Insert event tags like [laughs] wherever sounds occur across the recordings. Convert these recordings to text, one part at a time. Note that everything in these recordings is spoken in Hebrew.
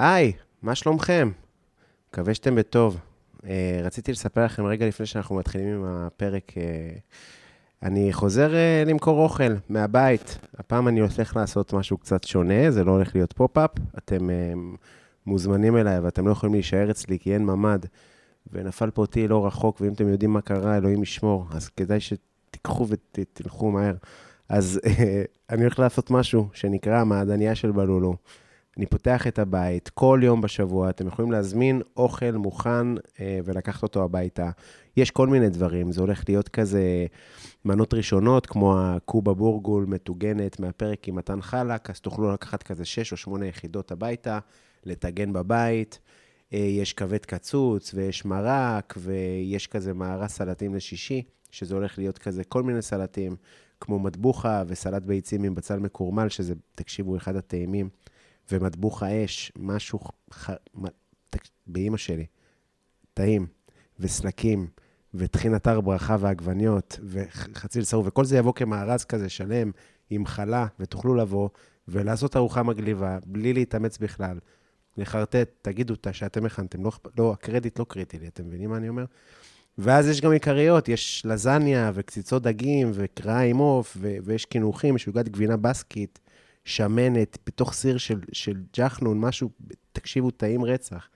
היי, מה שלומכם? מקווה שאתם בטוב. אה, רציתי לספר לכם רגע לפני שאנחנו מתחילים עם הפרק, אה, אני חוזר אה, למכור אוכל מהבית. הפעם אני הולך לעשות משהו קצת שונה, זה לא הולך להיות פופ-אפ. אתם אה, מוזמנים אליי, ואתם לא יכולים להישאר אצלי כי אין ממ"ד. ונפל פה טיל לא רחוק, ואם אתם יודעים מה קרה, אלוהים ישמור. אז כדאי שתיקחו ותלכו מהר. אז אני הולך לעשות משהו שנקרא המעדניה של בלולו. אני פותח את הבית, כל יום בשבוע אתם יכולים להזמין אוכל מוכן אה, ולקחת אותו הביתה. יש כל מיני דברים, זה הולך להיות כזה מנות ראשונות, כמו הקובה בורגול מטוגנת מהפרק עם מתן חלק, אז תוכלו לקחת כזה 6 או 8 יחידות הביתה, לטגן בבית. אה, יש כבד קצוץ, ויש מרק, ויש כזה מערה סלטים לשישי, שזה הולך להיות כזה כל מיני סלטים, כמו מטבוחה וסלט ביצים עם בצל מקורמל, שזה, תקשיבו, אחד הטעימים. ומטבוח האש, משהו, ח... באימא שלי, טעים, וסלקים, וטחין אתר ברכה ועגבניות, וחציל שרוף, וכל זה יבוא כמארז כזה שלם, עם חלה, ותוכלו לבוא ולעשות ארוחה מגליבה, בלי להתאמץ בכלל. לחרטט, תגידו אותה שאתם הכנתם, לא, לא, הקרדיט לא קריטי לי, אתם מבינים מה אני אומר? ואז יש גם עיקריות, יש לזניה וקציצות דגים וקרעה עם עוף, ויש קינוחים, יש עוגת גבינה בסקית, שמנת, בתוך סיר של, של ג'חנון, משהו, תקשיבו, טעים רצח.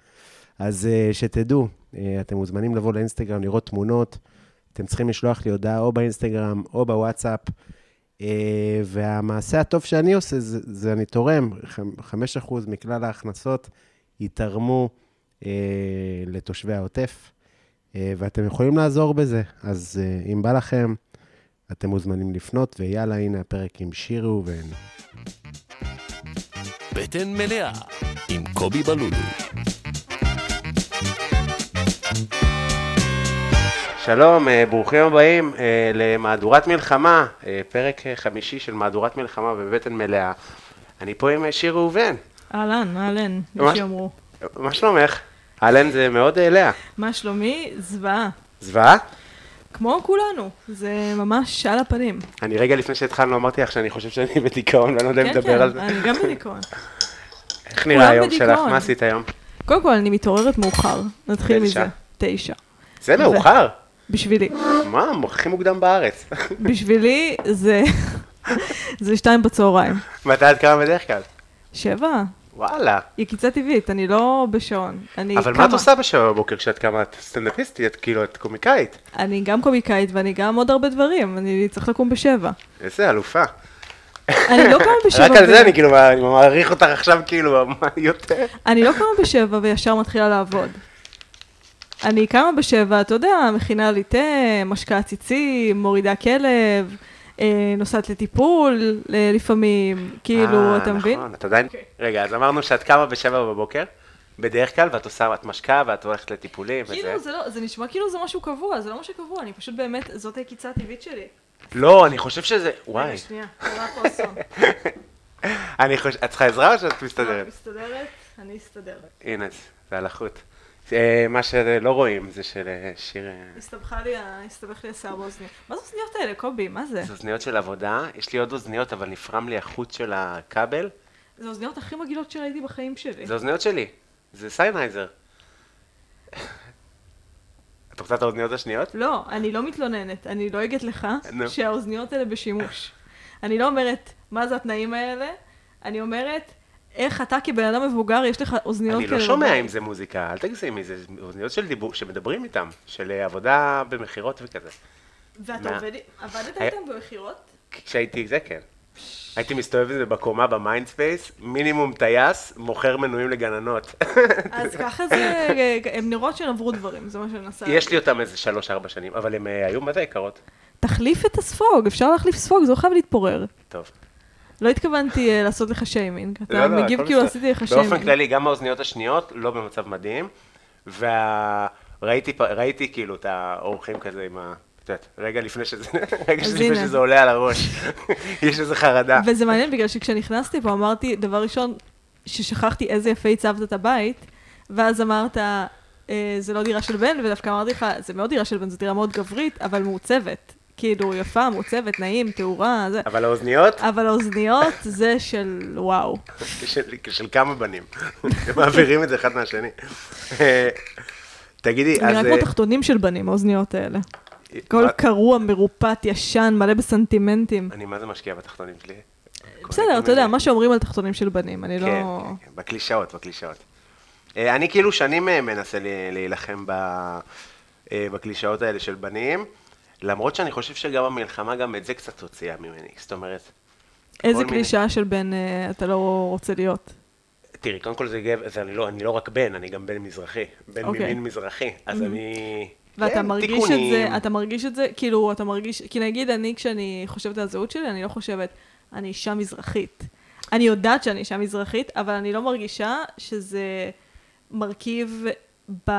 אז uh, שתדעו, uh, אתם מוזמנים לבוא לאינסטגרם, לראות תמונות, אתם צריכים לשלוח לי הודעה או באינסטגרם או בוואטסאפ. Uh, והמעשה הטוב שאני עושה, זה, זה אני תורם, 5% מכלל ההכנסות ייתרמו לתושבי העוטף, ואתם יכולים לעזור בזה. אז אם בא לכם, אתם מוזמנים לפנות, ויאללה, הנה הפרק עם שירי ובן. בטן מלאה עם קובי בלולו. שלום, אה, ברוכים הבאים אה, למהדורת מלחמה, אה, פרק חמישי של מהדורת מלחמה בבטן מלאה. אני פה עם שיר ראובן. אהלן, אהלן, מה שיאמרו. מה שלומך? אהלן זה מאוד לאה. מה שלומי? זוועה. זוועה? כמו כולנו, זה ממש על הפנים. אני רגע לפני שהתחלנו אמרתי לך שאני חושב שאני בדיכאון, ואני לא יודע אם לדבר כן, על זה. כן, אני גם בדיכאון. [laughs] איך נראה היום שלך? מה עשית היום? קודם כל, אני מתעוררת מאוחר. נתחיל מזה. תשע. זה מאוחר? בשבילי. מה, הכי מוקדם בארץ. [laughs] בשבילי זה... [laughs] זה שתיים בצהריים. מתי את קמה בדרך כלל? שבע. וואלה. היא קיצה טבעית, אני לא בשעון. אני אבל כמה... מה את עושה בשבע בבוקר כשאת קמה? את סטנדאפיסטית, את כאילו, את קומיקאית. אני גם קומיקאית ואני גם עוד הרבה דברים, אני צריך לקום בשבע. איזה אלופה. אני לא קמה בשבע. רק על זה אני כאילו, אני מעריך אותך עכשיו כאילו, מה יותר? אני לא קמה בשבע וישר מתחילה לעבוד. אני קמה בשבע, אתה יודע, מכינה לי תה, משקה עציצים, מורידה כלב. אה, נוסעת לטיפול לפעמים, כאילו, אתה מבין? נכון, את עדיין... אוקיי. רגע, אז אמרנו שאת קמה בשבע בבוקר, בדרך כלל, ואת עושה, את משקה, ואת הולכת לטיפולים, וזה. כאילו, זה לא, זה נשמע כאילו זה משהו קבוע, זה לא משהו קבוע, אני פשוט באמת, זאת הקיצה הטבעית שלי. לא, אני חושב שזה... וואי. רגע, שנייה, קרה פה אסון. אני חושב... את צריכה עזרה או שאת מסתדרת? מסתדרת? אני אסתדר. הנה, זה. אה, מה שלא רואים זה של אה, שיר... אה, הסתבכה לי, הסתבך לי השיער באוזניות. מה זה אוזניות האלה, קובי? מה זה? זה אוזניות של עבודה, יש לי עוד אוזניות, אבל נפרם לי החוט של הכבל. זה האוזניות הכי מגעילות שראיתי בחיים שלי. זה אוזניות שלי, זה Sennheiser. את רוצה את האוזניות השניות? לא, אני לא מתלוננת, אני דואגת לך שהאוזניות האלה בשימוש. אני לא אומרת, מה זה התנאים האלה? אני אומרת, איך אתה כבן אדם מבוגר, יש לך אוזניות כאלה? אני לא שומע אם זה מוזיקה, אל תגזימי, זה אוזניות של דיבור, שמדברים איתם, של אה, עבודה במכירות וכזה. ואתה עובד, עבדת איתם במכירות? כשהייתי, זה כן. הייתי מסתובב בזה בקומה ב Mindspace, מינימום טייס, מוכר מנויים לגננות. אז ככה זה, הם נראות שהן עברו דברים, זה מה שאני מנסה. יש לי אותם איזה שלוש-ארבע שנים, אבל הם אה, היו מתי יקרות. תחליף את הספוג, אפשר להחליף ספוג, זה לא חייב להתפורר. טוב. לא התכוונתי uh, לעשות לך שיימינג, אתה לא, לא, מגיב כאילו עשיתי לך שיימינג. באופן כללי, גם האוזניות השניות לא במצב מדהים, וראיתי וה... כאילו את האורחים כזה עם ה... את יודעת, רגע לפני שזה, [laughs] רגע לפני שזה עולה על הראש, [laughs] יש איזה חרדה. וזה מעניין בגלל שכשנכנסתי פה אמרתי, דבר ראשון, ששכחתי איזה יפה הצבת את הבית, ואז אמרת, אה, זה לא דירה של בן, ודווקא אמרתי לך, זה מאוד דירה של בן, זו דירה מאוד גברית, אבל מעוצבת. כאילו, יפה, מוצבת, נעים, תאורה, זה. אבל האוזניות, אבל האוזניות זה של וואו. של, של כמה בנים. מעבירים את זה אחד מהשני. אה, תגידי, נראה אז... כמו אה, תחתונים של בנים, האוזניות האלה. הכל מה- קרוע, מרופט, ישן, מלא בסנטימנטים. אני מה זה משקיע בתחתונים שלי? בסדר, אתה יודע, מה שאומרים על תחתונים של בנים, אני כן, לא... כן, כן, בקלישאות, בקלישאות. אה, אני כאילו שנים אה, מנסה להילחם אה, בקלישאות האלה של בנים, למרות שאני חושב שגם המלחמה, גם את זה קצת הוציאה ממני. זאת אומרת, איזה מיני. קלישאה של בן אה, אתה לא רוצה להיות. תראי, קודם כל זה גבר, זה אני לא, אני לא רק בן, אני גם בן מזרחי. בן אוקיי. ממין מזרחי. אז אני... ואתה כן, מרגיש את תיקונים. זה, אתה מרגיש את זה, כאילו, אתה מרגיש, כי נגיד אני, כשאני חושבת על הזהות שלי, אני לא חושבת, אני אישה מזרחית. אני יודעת שאני אישה מזרחית, אבל אני לא מרגישה שזה מרכיב ב...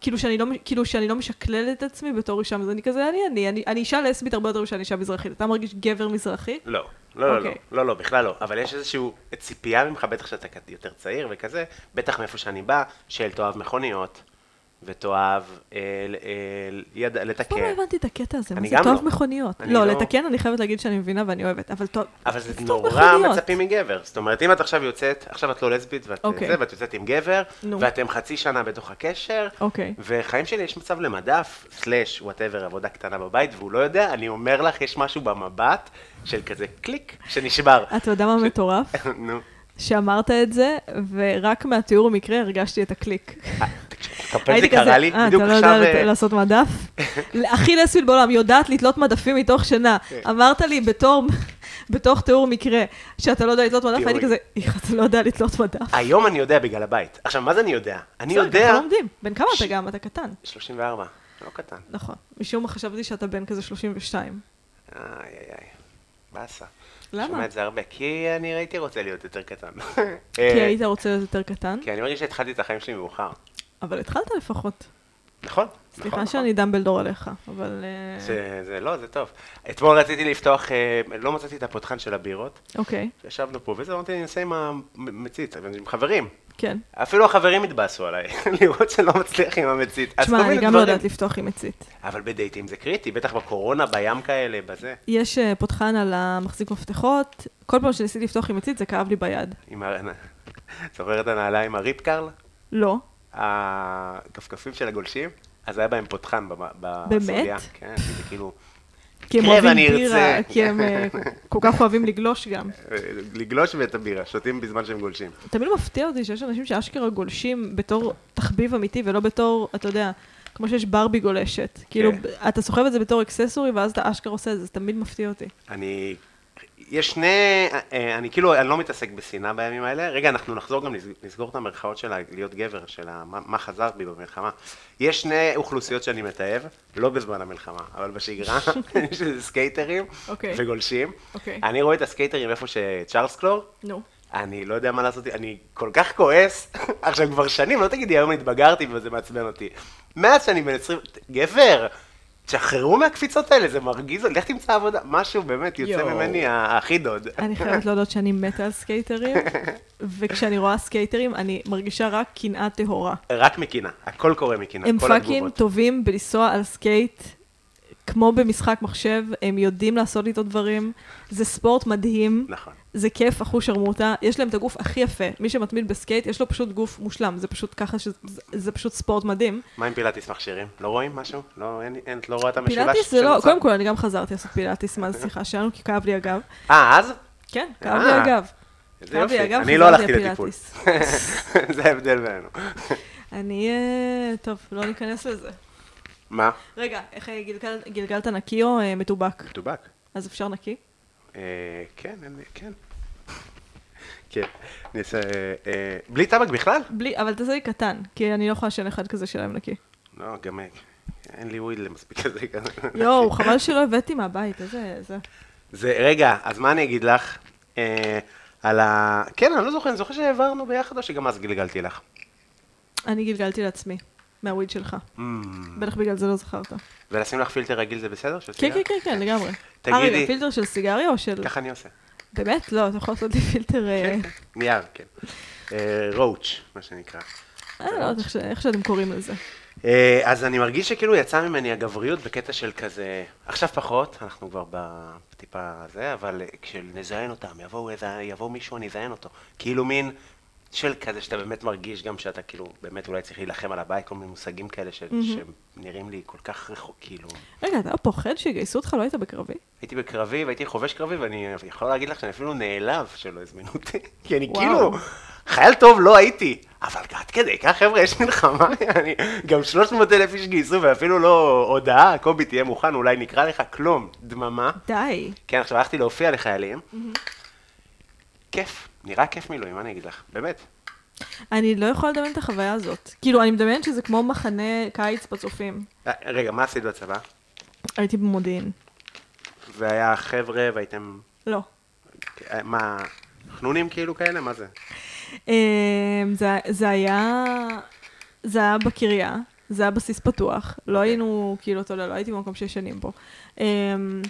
כאילו שאני לא, כאילו שאני לא משקללת את עצמי בתור אישה מזרחית, אני כזה, אני, אני, אני, אני אישה לסבית הרבה יותר משאני אישה מזרחית. אתה מרגיש גבר מזרחי? לא, לא, לא, לא, אוקיי. לא, לא, בכלל לא. אבל יש איזושהי ציפייה ממך, בטח שאתה יותר צעיר וכזה, בטח מאיפה שאני בא, של תאהב מכוניות, ותאהב אה, אה, יד, אף פעם לא לתקן. הבנתי את הקטע הזה, מה זה תאהב לא. מכוניות. לא, לא- לתקן אני חייבת להגיד שאני מבינה ואני אוהבת, אבל תאהב... אבל זה נורא מכוניות. מצפים מגבר. זאת אומרת, אם את עכשיו יוצאת, עכשיו את לא לסבית, ואת אוקיי. זה, ואת יוצאת עם גבר. ואתם חצי שנה בתוך הקשר, אוקיי. וחיים שלי יש מצב למדף, slash, whatever, עבודה קטנה בבית, והוא לא יודע, אני אומר לך, יש משהו במבט של כזה קליק, שנשבר. אתה יודע מה מטורף? [laughs] נו. שאמרת את זה, ורק מהתיאור המקרה הרגשתי את הקליק. קמפיין זה קרה לי, אה, בדיוק אתה לא. יודע אה, לעשות מדף? [laughs] הכי לסבית בעולם, יודעת לתלות מדפים מתוך שינה. כן. אמרת לי בתור, בתוך תיאור מקרה, שאתה לא יודע לתלות מדף, הייתי כזה, איך אתה לא יודע לתלות מדף? היום אני יודע בגלל הבית. עכשיו, מה זה אני יודע? אני בסדר, יודע... ככה לומדים. בן כמה אתה גם? אתה קטן. 34, לא קטן. נכון. משום מה חשבתי שאתה בן כזה 32. איי, איי, איי. באסה. למה? שומע את זה הרבה, כי אני הייתי רוצה להיות יותר קטן. כי היית רוצה להיות יותר קטן, כי אני מרגיש שהתחלתי את החיים שלי מאוחר. אבל התחלת לפחות. נכון? סליחה נכון, שאני דמבלדור עליך, אבל... אה, זה, זה לא, זה טוב. אתמול רציתי לפתוח, אה, לא מצאתי את הפותחן של הבירות, אוקיי, ישבנו פה, וזה אמרתי, אני אנסה עם המצית, עם חברים. כן. אפילו החברים התבאסו עליי, [laughs] לראות שאני לא מצליח עם המצית. תשמע, אני גם לא. יודעת לפתוח עם מצית. אבל בדייטים זה קריטי, בטח בקורונה, בים כאלה, בזה. יש אה, פותחן על המחזיק מפתחות, כל פעם שניסיתי לפתוח עם מצית זה כאב לי ביד. עם ה... [laughs] זוכרת הנעליים הריפ קרל? לא. הכפכפים של הגולשים? אז היה בהם פותחן במה- באמת? כן, זה כאילו... כי הם כן, אוהבים בירה. כי הם אה, כל כך אוהבים לגלוש גם. [laughs] לגלוש ואת הבירה, שותים בזמן שהם גולשים. תמיד מפתיע אותי שיש אנשים שאשכרה גולשים בתור תחביב אמיתי ולא בתור, אתה יודע, כמו שיש ברבי גולשת. כאילו, אתה סוחב את זה בתור אקססורי ואז אתה אשכרה עושה את זה, זה תמיד מפתיע אותי. אני... יש שני... אה, אני כאילו, אני לא מתעסק בשנאה בימים האלה. רגע, אנחנו נחזור גם לס- לסגור את המרכאות של להיות גבר, של מה חזר בי במלחמה. יש שני אוכלוסיות שאני מתעב, לא בזמן המלחמה, אבל בשגרה, [laughs] [laughs] שזה סקייטרים אוקיי. וגולשים. אוקיי. אני רואה את הסקייטרים איפה שצ'ארלס קלור, נו. אני לא יודע מה לעשות, אני כל כך כועס, [laughs] עכשיו כבר שנים, לא תגידי היום התבגרתי וזה מעצבן אותי. מאז שאני בן 20, גבר, תשחררו מהקפיצות האלה, זה מרגיז, לך תמצא עבודה, משהו באמת יוצא יואו. ממני הכי דוד. אני חייבת [laughs] להודות שאני מתה על סקייטרים, וכשאני רואה סקייטרים אני מרגישה רק קנאה טהורה. רק מקנאה, הכל קורה מקנאה, הם כל fucking התגובות. טובים בלנסוע על סקייט, כמו במשחק מחשב, הם יודעים לעשות איתו דברים, זה ספורט מדהים, נכון. זה כיף, אחוז שרמוטה, יש להם את הגוף הכי יפה, מי שמתמיד בסקייט, יש לו פשוט גוף מושלם, זה פשוט ככה, שזה, זה פשוט ספורט מדהים. מה עם פילאטיס מכשירים? לא רואים משהו? לא, אין, אין, לא רואה את המשולש? פילאטיס זה לא? קודם כל אני גם חזרתי לעשות פילאטיס מאז השיחה שלנו, כי כאב לי הגב. אה, אז? כן, כאב לי אה, הגב. לי יופי. אני לא הלכתי לטיפול. [laughs] זה ההבדל בינינו. אני, אה, טוב, לא ניכנס לזה. מה? רגע, איך אה, גלגל- גלגלת נקי או אה, מטובק? טובק. אז אפשר נקי? אה, כן, לי- כן. כן, אני אעשה... אה, בלי טבק בכלל? בלי, אבל תעשה לי קטן, כי אני לא יכולה שאין אחד כזה שלהם נקי. לא, גם אה, אין לי וויד למספיק כזה. כזה. יואו, חבל שלא הבאתי מהבית, איזה... זה. זה, רגע, אז מה אני אגיד לך? אה, על ה... כן, אני לא זוכר, אני זוכר שהעברנו ביחד או שגם אז גלגלתי לך. אני גלגלתי לעצמי, מה weed שלך. Mm. בטח בגלל זה לא זכרת. ולשים לך פילטר רגיל זה בסדר? של כן? כן, כן, כן, לגמרי. תגידי- אה, רגע, פילטר של סיגריה או של... ככה אני עושה. באמת? לא, אתה יכול לעשות לי פילטר... אה, נייר, כן. אה, roach, מה שנקרא. אני לא יודעת איך שאתם קוראים לזה. אה, אז אני מרגיש שכאילו יצא ממני הגבריות בקטע של כזה, עכשיו פחות, אנחנו כבר בטיפה זה, אבל כשנזיין אותם, יבואו איזה, יבוא מישהו, אני אזיין אותו. כאילו מין של כזה שאתה באמת מרגיש גם שאתה כאילו, באמת אולי צריך להילחם על הבית, כל מיני מושגים כאלה ש- שנראים לי כל כך רחוק, כאילו. רגע, אתה פוחד שיגייסו אותך? לא היית בקרבי? הייתי בקרבי והייתי חובש קרבי, ואני יכול להגיד לך שאני אפילו נעלב שלא הזמינו אותי. [laughs] כי אני וואו. כאילו, חייל טוב לא הייתי, אבל עד כדי כך, חבר'ה, יש מלחמה, [laughs] אני, גם 300 אלף איש גייסו, ואפילו לא הודעה, קובי תהיה מוכן, אולי נקרא לך כלום, דממה. די. כן, עכשיו הלכתי להופיע לחיילים. כיף, נראה כיף מילואים, מה אני אגיד לך? באמת. אני לא יכולה לדמיין את החוויה הזאת. כאילו, אני מדמיינת שזה כמו מחנה קיץ בצופים. אה, רגע, מה עשית בצבא? הייתי במודיעין. והיה חבר'ה והייתם, לא. אה, מה, חנונים כאילו כאלה? מה זה? אמ, זה, זה היה, זה היה בקריה, זה היה בסיס פתוח, לא אוקיי. היינו, כאילו, אתה יודע, לא הייתי במקום שש שנים פה. אמ,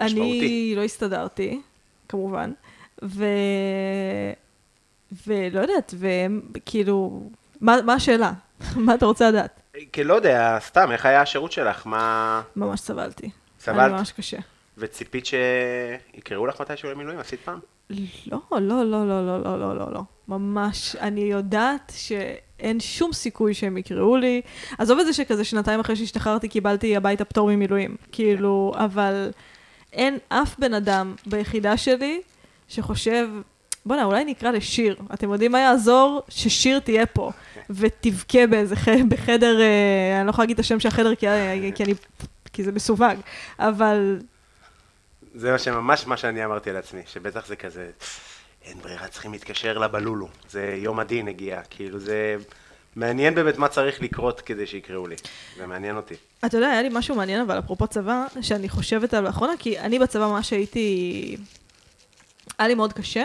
אני. לא הסתדרתי, כמובן, ו... ולא יודעת, וכאילו, מה, מה השאלה? [laughs] מה אתה רוצה לדעת? כי לא יודע, סתם, איך היה השירות שלך? מה... ממש סבלתי. סבלת? היה ממש קשה. וציפית שיקראו לך מתישהו למילואים? עשית פעם? לא, לא, לא, לא, לא, לא, לא, לא, לא. ממש, אני יודעת שאין שום סיכוי שהם יקראו לי. עזוב את זה שכזה שנתיים אחרי שהשתחררתי קיבלתי הביתה פטור ממילואים. כאילו, אבל אין אף בן אדם ביחידה שלי שחושב, בואנה, אולי נקרא לשיר. אתם יודעים מה יעזור? ששיר תהיה פה, ותבכה באיזה ח... בחדר, אה, אני לא יכולה להגיד את השם של החדר כי, כי אני... כי זה מסווג, אבל זה מה שממש מה שאני אמרתי לעצמי, שבטח זה כזה, אין ברירה, צריכים להתקשר לבלולו. זה יום הדין הגיע, כאילו זה... מעניין באמת מה צריך לקרות כדי שיקראו לי. זה מעניין אותי. אתה יודע, היה לי משהו מעניין, אבל אפרופו צבא, שאני חושבת עליו לאחרונה, כי אני בצבא ממש הייתי... היה לי מאוד קשה,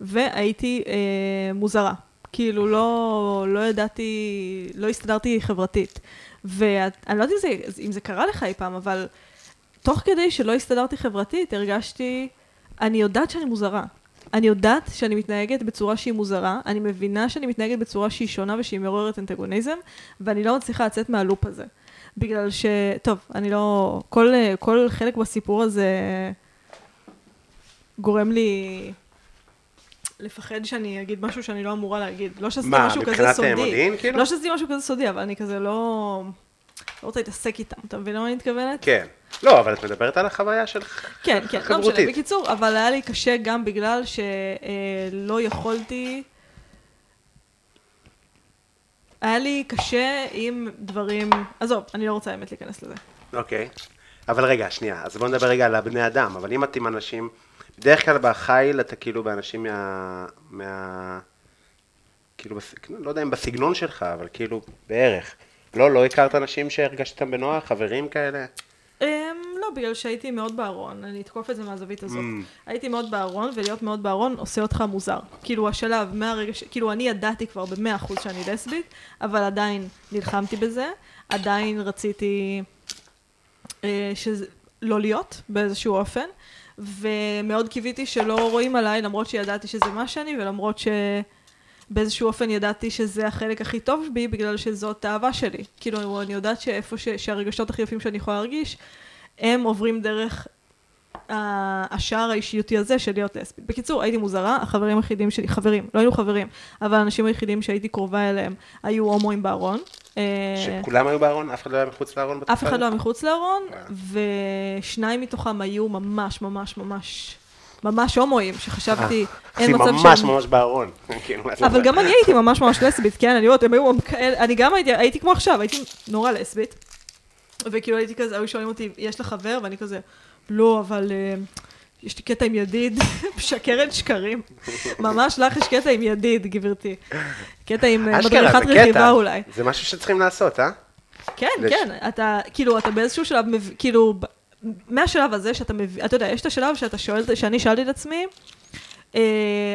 והייתי אה, מוזרה. כאילו, לא, לא ידעתי, לא הסתדרתי חברתית. ואני לא יודעת אם זה, אם זה קרה לך אי פעם, אבל תוך כדי שלא הסתדרתי חברתית, הרגשתי, אני יודעת שאני מוזרה. אני יודעת שאני מתנהגת בצורה שהיא מוזרה, אני מבינה שאני מתנהגת בצורה שהיא שונה ושהיא מעוררת אנטגוניזם, ואני לא מצליחה לצאת מהלופ הזה. בגלל ש... טוב, אני לא... כל, כל חלק בסיפור הזה גורם לי לפחד שאני אגיד משהו שאני לא אמורה להגיד. לא שעשיתי מה, משהו כזה מבחינת, סודי. אה, מודיעין, כאילו? לא שעשיתי משהו כזה סודי, אבל אני כזה לא... לא רוצה להתעסק איתם, אתה מבין למה אני מתכוונת? כן. לא, אבל את מדברת על החוויה שלך. [laughs] כן, כן, לא משנה. בקיצור, אבל היה לי קשה גם בגלל שלא יכולתי... היה לי קשה עם דברים... עזוב, אני לא רוצה האמת להיכנס לזה. אוקיי. אבל רגע, שנייה, אז בוא נדבר רגע על הבני אדם, אבל אם את עם אנשים, בדרך כלל בחיל אתה כאילו באנשים מה... מה... כאילו, בס... לא יודע אם בסגנון שלך, אבל כאילו, בערך. לא, לא הכרת אנשים שהרגשת איתם בנוח, חברים כאלה? Um, לא, בגלל שהייתי מאוד בארון, אני אתקוף את זה מהזווית הזאת. Mm. הייתי מאוד בארון, ולהיות מאוד בארון עושה אותך מוזר. כאילו השלב, מהרגע ש... כאילו אני ידעתי כבר במאה אחוז שאני לסבית, אבל עדיין נלחמתי בזה, עדיין רציתי אה, שזה... לא להיות באיזשהו אופן, ומאוד קיוויתי שלא רואים עליי, למרות שידעתי שזה מה שאני, ולמרות שבאיזשהו אופן ידעתי שזה החלק הכי טוב בי, בגלל שזאת האהבה שלי. כאילו, אני יודעת שאיפה ש... שהרגשות הכי יפים שאני יכולה להרגיש, הם עוברים דרך השער האישיותי הזה של להיות לסבית. בקיצור, הייתי מוזרה, החברים היחידים שלי, חברים, לא היינו חברים, אבל האנשים היחידים שהייתי קרובה אליהם היו הומואים בארון. אה, שכולם היו בארון? אף אחד לא היה מחוץ לארון בתקופה אף אחד? לא היה מחוץ לארון. ושניים מתוכם היו ממש ממש ממש ממש הומואים, שחשבתי, אין היא מצב אה, ממש שהם... ממש בארון. כאילו, אבל? גם אני הייתי ממש ממש לסבית, כן, אני אומרת, הם היו כאלה, אני גם הייתי, הייתי כמו עכשיו, הייתי נורא לסבית, וכאילו הייתי כזה, היו שואלים אותי, יש לך חבר? ואני כזה, לא, אבל אה, יש לי קטע עם ידיד, [laughs] משקרת שקרים. ממש לך יש קטע עם ידיד, גברתי. קטע עם אה, מדריכת. רכיבה אולי. זה משהו שצריכים לעשות, אה? כן, כן, אתה, כאילו, אתה באיזשהו שלב, כאילו, מהשלב הזה שאתה מבין, אתה יודע, יש את השלב שאתה שואל, שאני שאלתי את עצמי, אה,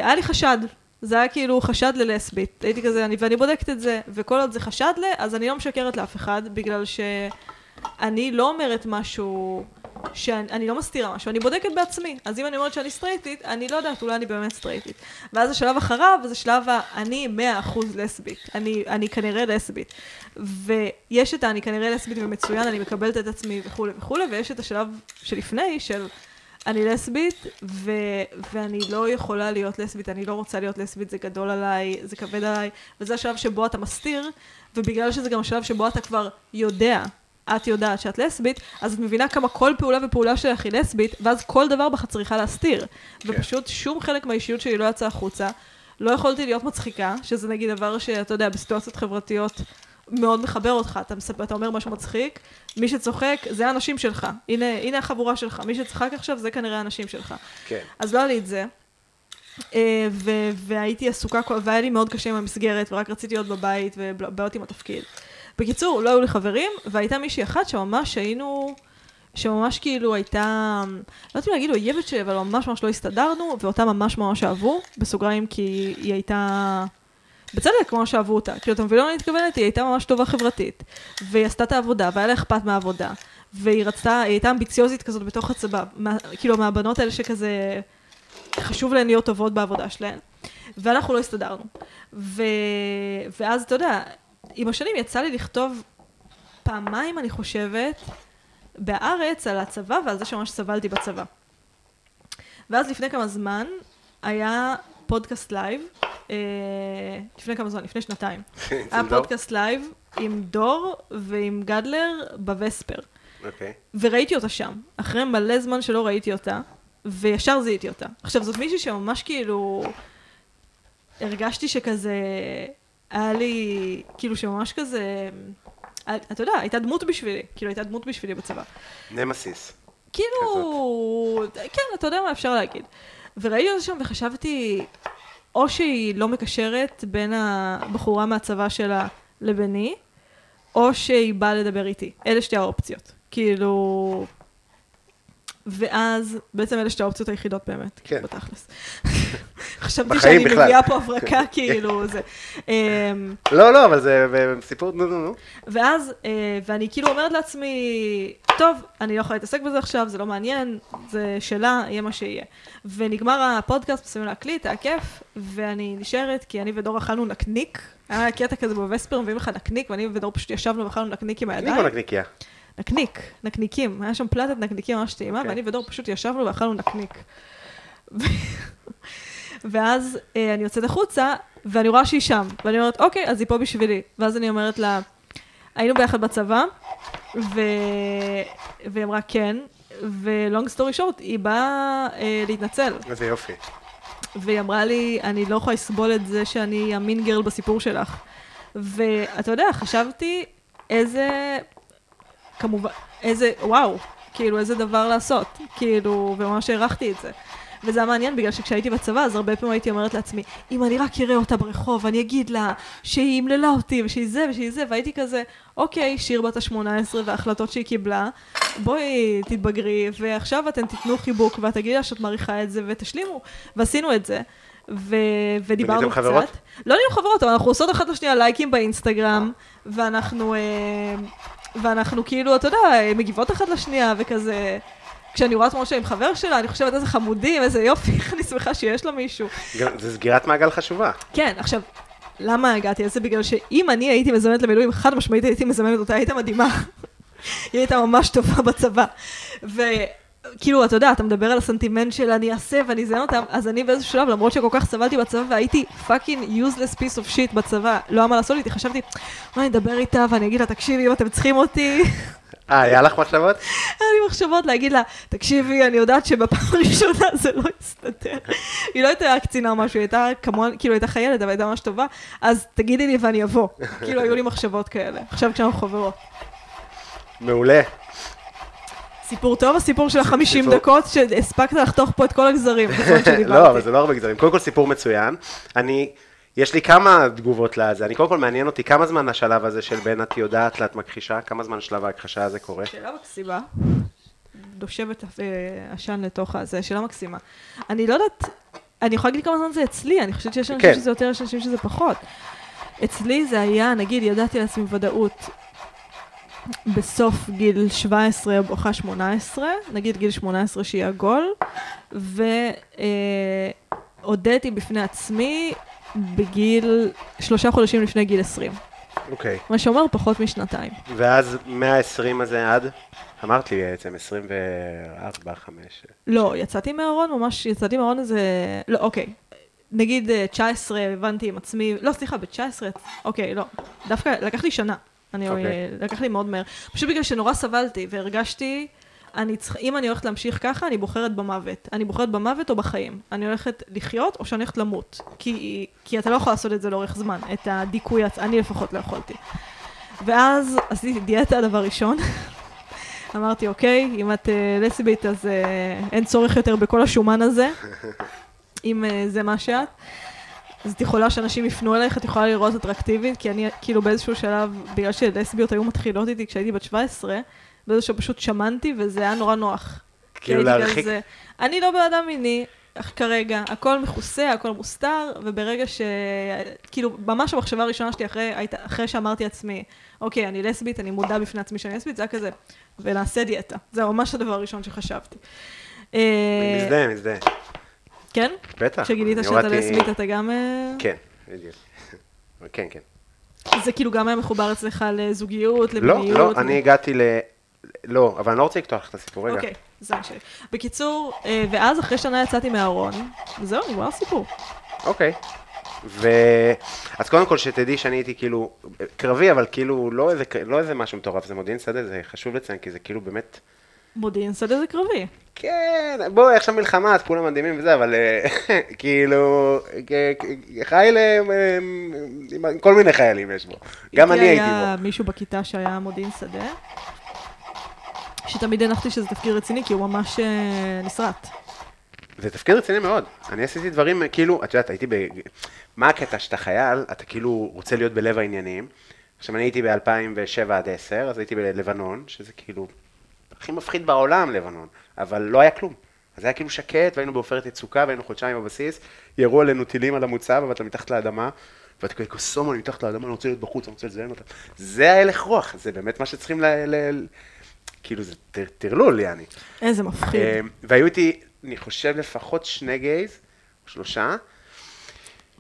היה לי חשד, זה היה כאילו חשד ללסבית, הייתי כזה, אני, ואני בודקת את זה, וכל עוד זה חשד ל, אז אני לא משקרת לאף אחד, בגלל שאני לא אומרת משהו שאני לא מסתירה משהו, אני בודקת בעצמי. אז אם אני אומרת שאני סטרייטית, אני לא יודעת, אולי אני באמת סטרייטית. ואז השלב אחריו, זה שלב ה... אני 100% לסבית. אני, אני כנראה לסבית. ויש את ה"אני כנראה לסבית ומצוין, אני מקבלת את עצמי וכולי וכולי, ויש את השלב שלפני, של אני לסבית, ו... ואני לא יכולה להיות לסבית, אני לא רוצה להיות לסבית, זה גדול עליי, זה כבד עליי, וזה השלב שבו אתה מסתיר, ובגלל שזה גם השלב שבו אתה כבר יודע, את יודעת שאת לסבית, אז את מבינה כמה כל פעולה ופעולה שלך היא לסבית, ואז כל דבר בך צריכה להסתיר. כן. ופשוט שום חלק מהאישיות שלי לא יצא החוצה. לא יכולתי להיות מצחיקה, שזה נגיד דבר שאתה יודע, בסיטואציות חברתיות מאוד מחבר אותך. אתה, מספר, אתה אומר משהו מצחיק, מי שצוחק זה האנשים שלך. הנה, הנה החבורה שלך. מי שצחק עכשיו זה כנראה האנשים שלך. כן. אז לא היה לי את זה. אה, ו- והייתי עסוקה, והיה לי מאוד קשה עם המסגרת, ורק רציתי להיות בבית, ובעיות עם התפקיד. בקיצור, לא היו לי חברים, והייתה מישהי אחת שממש היינו, שממש כאילו הייתה, לא יודעת אם להגיד אויבת שלי, אבל ממש ממש לא הסתדרנו, ואותה ממש ממש אהבו, בסוגריים, כי היא הייתה... בצדק, כמו שאהבו אותה. כאילו, אתה מבין למה אני מתכוונת? היא הייתה ממש טובה חברתית, והיא עשתה את העבודה, והיה לה אכפת מהעבודה, והיא רצתה, היא הייתה אמביציוזית כזאת בתוך הצבא, מה, כאילו, מהבנות האלה שכזה, חשוב להן להיות טובות בעבודה שלהן, ואנחנו לא הסתדרנו. ו... ואז, אתה יודע, עם השנים יצא לי לכתוב פעמיים, אני חושבת, בהארץ על הצבא ועל זה שממש סבלתי בצבא. ואז לפני כמה זמן היה פודקאסט live, אה, לפני כמה זמן? לפני שנתיים. [laughs] היה עם דור? פודקאסט live עם דור ועם גדלר בווספר. אוקיי. וראיתי אותה שם, אחרי מלא זמן שלא ראיתי אותה, וישר זיהיתי אותה. עכשיו, זאת מישהי שממש כאילו... הרגשתי שכזה... היה לי... כאילו שממש כזה... אתה יודע, הייתה דמות בשבילי. כאילו, הייתה דמות בשבילי בצבא. נמסיס. כאילו... כן, אתה יודע מה אפשר להגיד. וראיתי אותה שם וחשבתי, או שהיא לא מקשרת בין הבחורה מהצבא שלה לביני, או שהיא באה לדבר איתי. אלה שתי האופציות. כאילו... ואז, בעצם אלה שתי האופציות היחידות באמת, כן. בתכלס. [laughs] חשבתי שאני בכלל. מביאה פה הברקה, [laughs] כאילו, זה. אמ, לא, לא, אבל זה סיפור, נו, נו, נו. ואז, אה, ואני כאילו אומרת לעצמי, טוב, אני לא יכולה להתעסק בזה עכשיו, זה לא מעניין, זה שלה, יהיה מה שיהיה. ונגמר הפודקאסט, מסיימים להקליט, היה כיף, ואני נשארת, כי אני ודור אכלנו נקניק. היה קטע כזה בווספר, מביאים לך נקניק, ואני ודור פשוט ישבנו ואכלנו נקניק עם הידיים. כמו נקניקיה. נקניק, נקניקים. היה שם פלטת נקניקים ממש טעימה, אוקיי. ואני ודור פשוט ישבנו ואכלנו נקניק. ואז אה, אני יוצאת החוצה, ואני רואה שהיא שם, ואני אומרת, אוקיי, אז היא פה בשבילי. ואז אני אומרת לה, היינו ביחד בצבא, ו... והיא אמרה כן, ולונג סטורי שורט, היא באה אה, להתנצל. איזה יופי. והיא אמרה לי, אני לא יכולה לסבול את זה שאני המין גרל בסיפור שלך. ואתה יודע, חשבתי איזה, כמובן, איזה, וואו, כאילו איזה דבר לעשות, כאילו, וממש הערכתי את זה. וזה היה מעניין בגלל שכשהייתי בצבא אז הרבה פעמים הייתי אומרת לעצמי, אם אני רק אראה אותה ברחוב, אני אגיד לה שהיא אמללה אותי ושהיא זה ושהיא זה, והייתי כזה, אוקיי, שיר בת ה-18 וההחלטות שהיא קיבלה, בואי תתבגרי, ועכשיו אתן תיתנו חיבוק ואת תגידי לה שאת מעריכה את זה ותשלימו. ועשינו את זה. ו... ודיברנו קצת. חברות? לא נהיינו חברות, אבל אנחנו עושות אחת לשנייה לייקים באינסטגרם, ואנחנו, אה, ואנחנו כאילו, אתה יודע, מגיבות אחת לשנייה, וכזה... כשאני רואה תמונה שלי עם חבר שלה, אני חושבת איזה חמודים, איזה יופי, איך [laughs] אני שמחה שיש לה מישהו. זה סגירת מעגל חשובה. כן, עכשיו, למה הגעתי לזה? בגלל שאם אני הייתי מזמנת למילואים, חד משמעית הייתי מזמנת אותה, הייתה מדהימה. [laughs] היא הייתה ממש טובה בצבא. וכאילו, אתה יודע, אתה מדבר על הסנטימנט של אני אעשה ואני אזיין אותם, אז אני באיזשהו שלב, למרות שכל כך סבלתי בצבא והייתי fucking useless piece of shit בצבא, לא היה מה לעשות איתי, חשבתי, אולי אני אדבר איתה ואני אגיד לה, תקשיבי, אם אתם צריכים אותי, אה, היה לך מחשבות? [laughs] היה לי מחשבות להגיד לה, תקשיבי, אני יודעת שבפעם הראשונה זה לא יסתדר. היא לא הייתה קצינה או משהו, היא הייתה כמוה, כאילו הייתה חיילת, אבל הייתה ממש טובה, אז תגידי לי ואני אבוא. כאילו היו לי מחשבות כאלה, עכשיו כשאנחנו חברות. מעולה. סיפור טוב, הסיפור של החמישים סיפור- דקות, שהספקת לחתוך פה את כל הגזרים. [laughs] לא, אבל זה לא הרבה גזרים. קודם כל סיפור מצוין. אני, יש לי כמה תגובות לזה. אני קודם כל מעניין אותי כמה זמן השלב הזה של בין את יודעת לאת מכחישה, כמה זמן שלב ההכחשה הזה קורה. שאלה מקסימה. נושבת אה, עשן לתוך הזה, שאלה מקסימה. אני לא יודעת, אני יכולה להגיד כמה זמן זה אצלי, אני חושבת שיש אנשים כן. שזה יותר, יש אנשים שזה פחות. אצלי זה היה, נגיד, ידעתי לעצמי ודאות בסוף גיל 17 בואכה 18, נגיד גיל 18 שיהיה עגול, והודיתי בפני עצמי בגיל שלושה חודשים לפני גיל 20. אוקיי. מה שאומר פחות משנתיים. ואז 120 הזה עד? אמרת לי בעצם 24, 5. לא, יצאתי מהארון, ממש יצאתי מהארון איזה... לא, אוקיי. נגיד אה, 19 הבנתי עם עצמי, לא, סליחה, ב-19, אוקיי, לא. דווקא לקח לי שנה. אני, אוקיי. אוקיי. לקח לי מאוד מהר. פשוט בגלל שנורא סבלתי והרגשתי, אני צריכה, אם אני הולכת להמשיך ככה, אני בוחרת במוות. אני בוחרת במוות או בחיים. אני הולכת לחיות או שאני הולכת למות. כי, כי אתה לא יכול לעשות את זה לאורך זמן, את הדיכוי, אני לפחות לא יכולתי. ואז עשיתי דיאטה דבר ראשון. [laughs] אמרתי, אוקיי, אם את uh, לסבית אז uh, אין צורך יותר בכל השומן הזה, אם uh, זה מה שאת. אז את יכולה שאנשים יפנו אליך, את יכולה לראות אטרקטיבית, כי אני כאילו באיזשהו שלב, בגלל שלסביות היו מתחילות איתי כשהייתי בת 17, באיזשהו פשוט שמנתי וזה היה נורא נוח. כאילו להרחיק- אני לא בן אדם מיני, אך כרגע, הכל מכוסה, הכל מוסתר, וברגע ש... כאילו, ממש המחשבה הראשונה שלי אחרי, אחרי שאמרתי לעצמי, אוקיי, אני לסבית, אני מודה בפני עצמי שאני לסבית, זה היה כזה, ונעשה דיאטה. זה ממש הדבר הראשון שחשבתי. אה, מזדהה, מזדהה. כן? בטח. כשגילית שאתה לסבית, אתה גם... אה, כן, בדיוק. [laughs] כן, כן. זה כאילו גם היה מחובר אצלך לזוגיות, לא, למיניות? לא, ל- אני הגעתי ל... לא, אבל אני לא רוצה לקטוע לך את הסיפור, רגע. אוקיי, זה שלי. בקיצור, אה, ואז אחרי שנה יצאתי מהארון, וזהו, נגמר הסיפור. אוקיי. ו... אז קודם כל שתדעי שאני הייתי כאילו קרבי, אבל כאילו לא איזה, לא איזה משהו מטורף, זה מודיעין שדה, זה חשוב לציין, כי זה כאילו באמת... מודיעין שדה זה קרבי. כן, בואי, עכשיו מלחמה, אז כולם מדהימים וזה, אבל אה, [laughs] כאילו, כ- חייל אה, עם כל מיני חיילים יש בו. גם אני הייתי היה בו. מישהו בכיתה שהיה מודיעין שדה, שתמיד הנחתי שזה תפקיד רציני, כי הוא ממש אה, נסרט. זה תפקיד רציני מאוד. אני עשיתי דברים, כאילו, את יודעת, הייתי ב... מה הקטע שאתה חייל, אתה כאילו רוצה להיות בלב העניינים. עכשיו, אני הייתי ב-2007 עד 10, אז הייתי בלבנון, שזה כאילו הכי מפחיד בעולם, לבנון, אבל לא היה כלום. אז היה כאילו שקט, והיינו בעופרת יצוקה, והיינו חודשיים בבסיס, ירו עלינו טילים על המוצב, אבל אתה מתחת לאדמה, ואתה כזה קוסומו, אני מתחת לאדמה, אני רוצה להיות בחוץ, אני רוצה לזיין אותה. זה ההלך רוח, זה באמת מה שצריכים ל... ל... כאילו, זה טר- טרלול, יעני. איזה מפחיד. אה, והיו איתי, אני חושב, לפחות שני גייז, שלושה,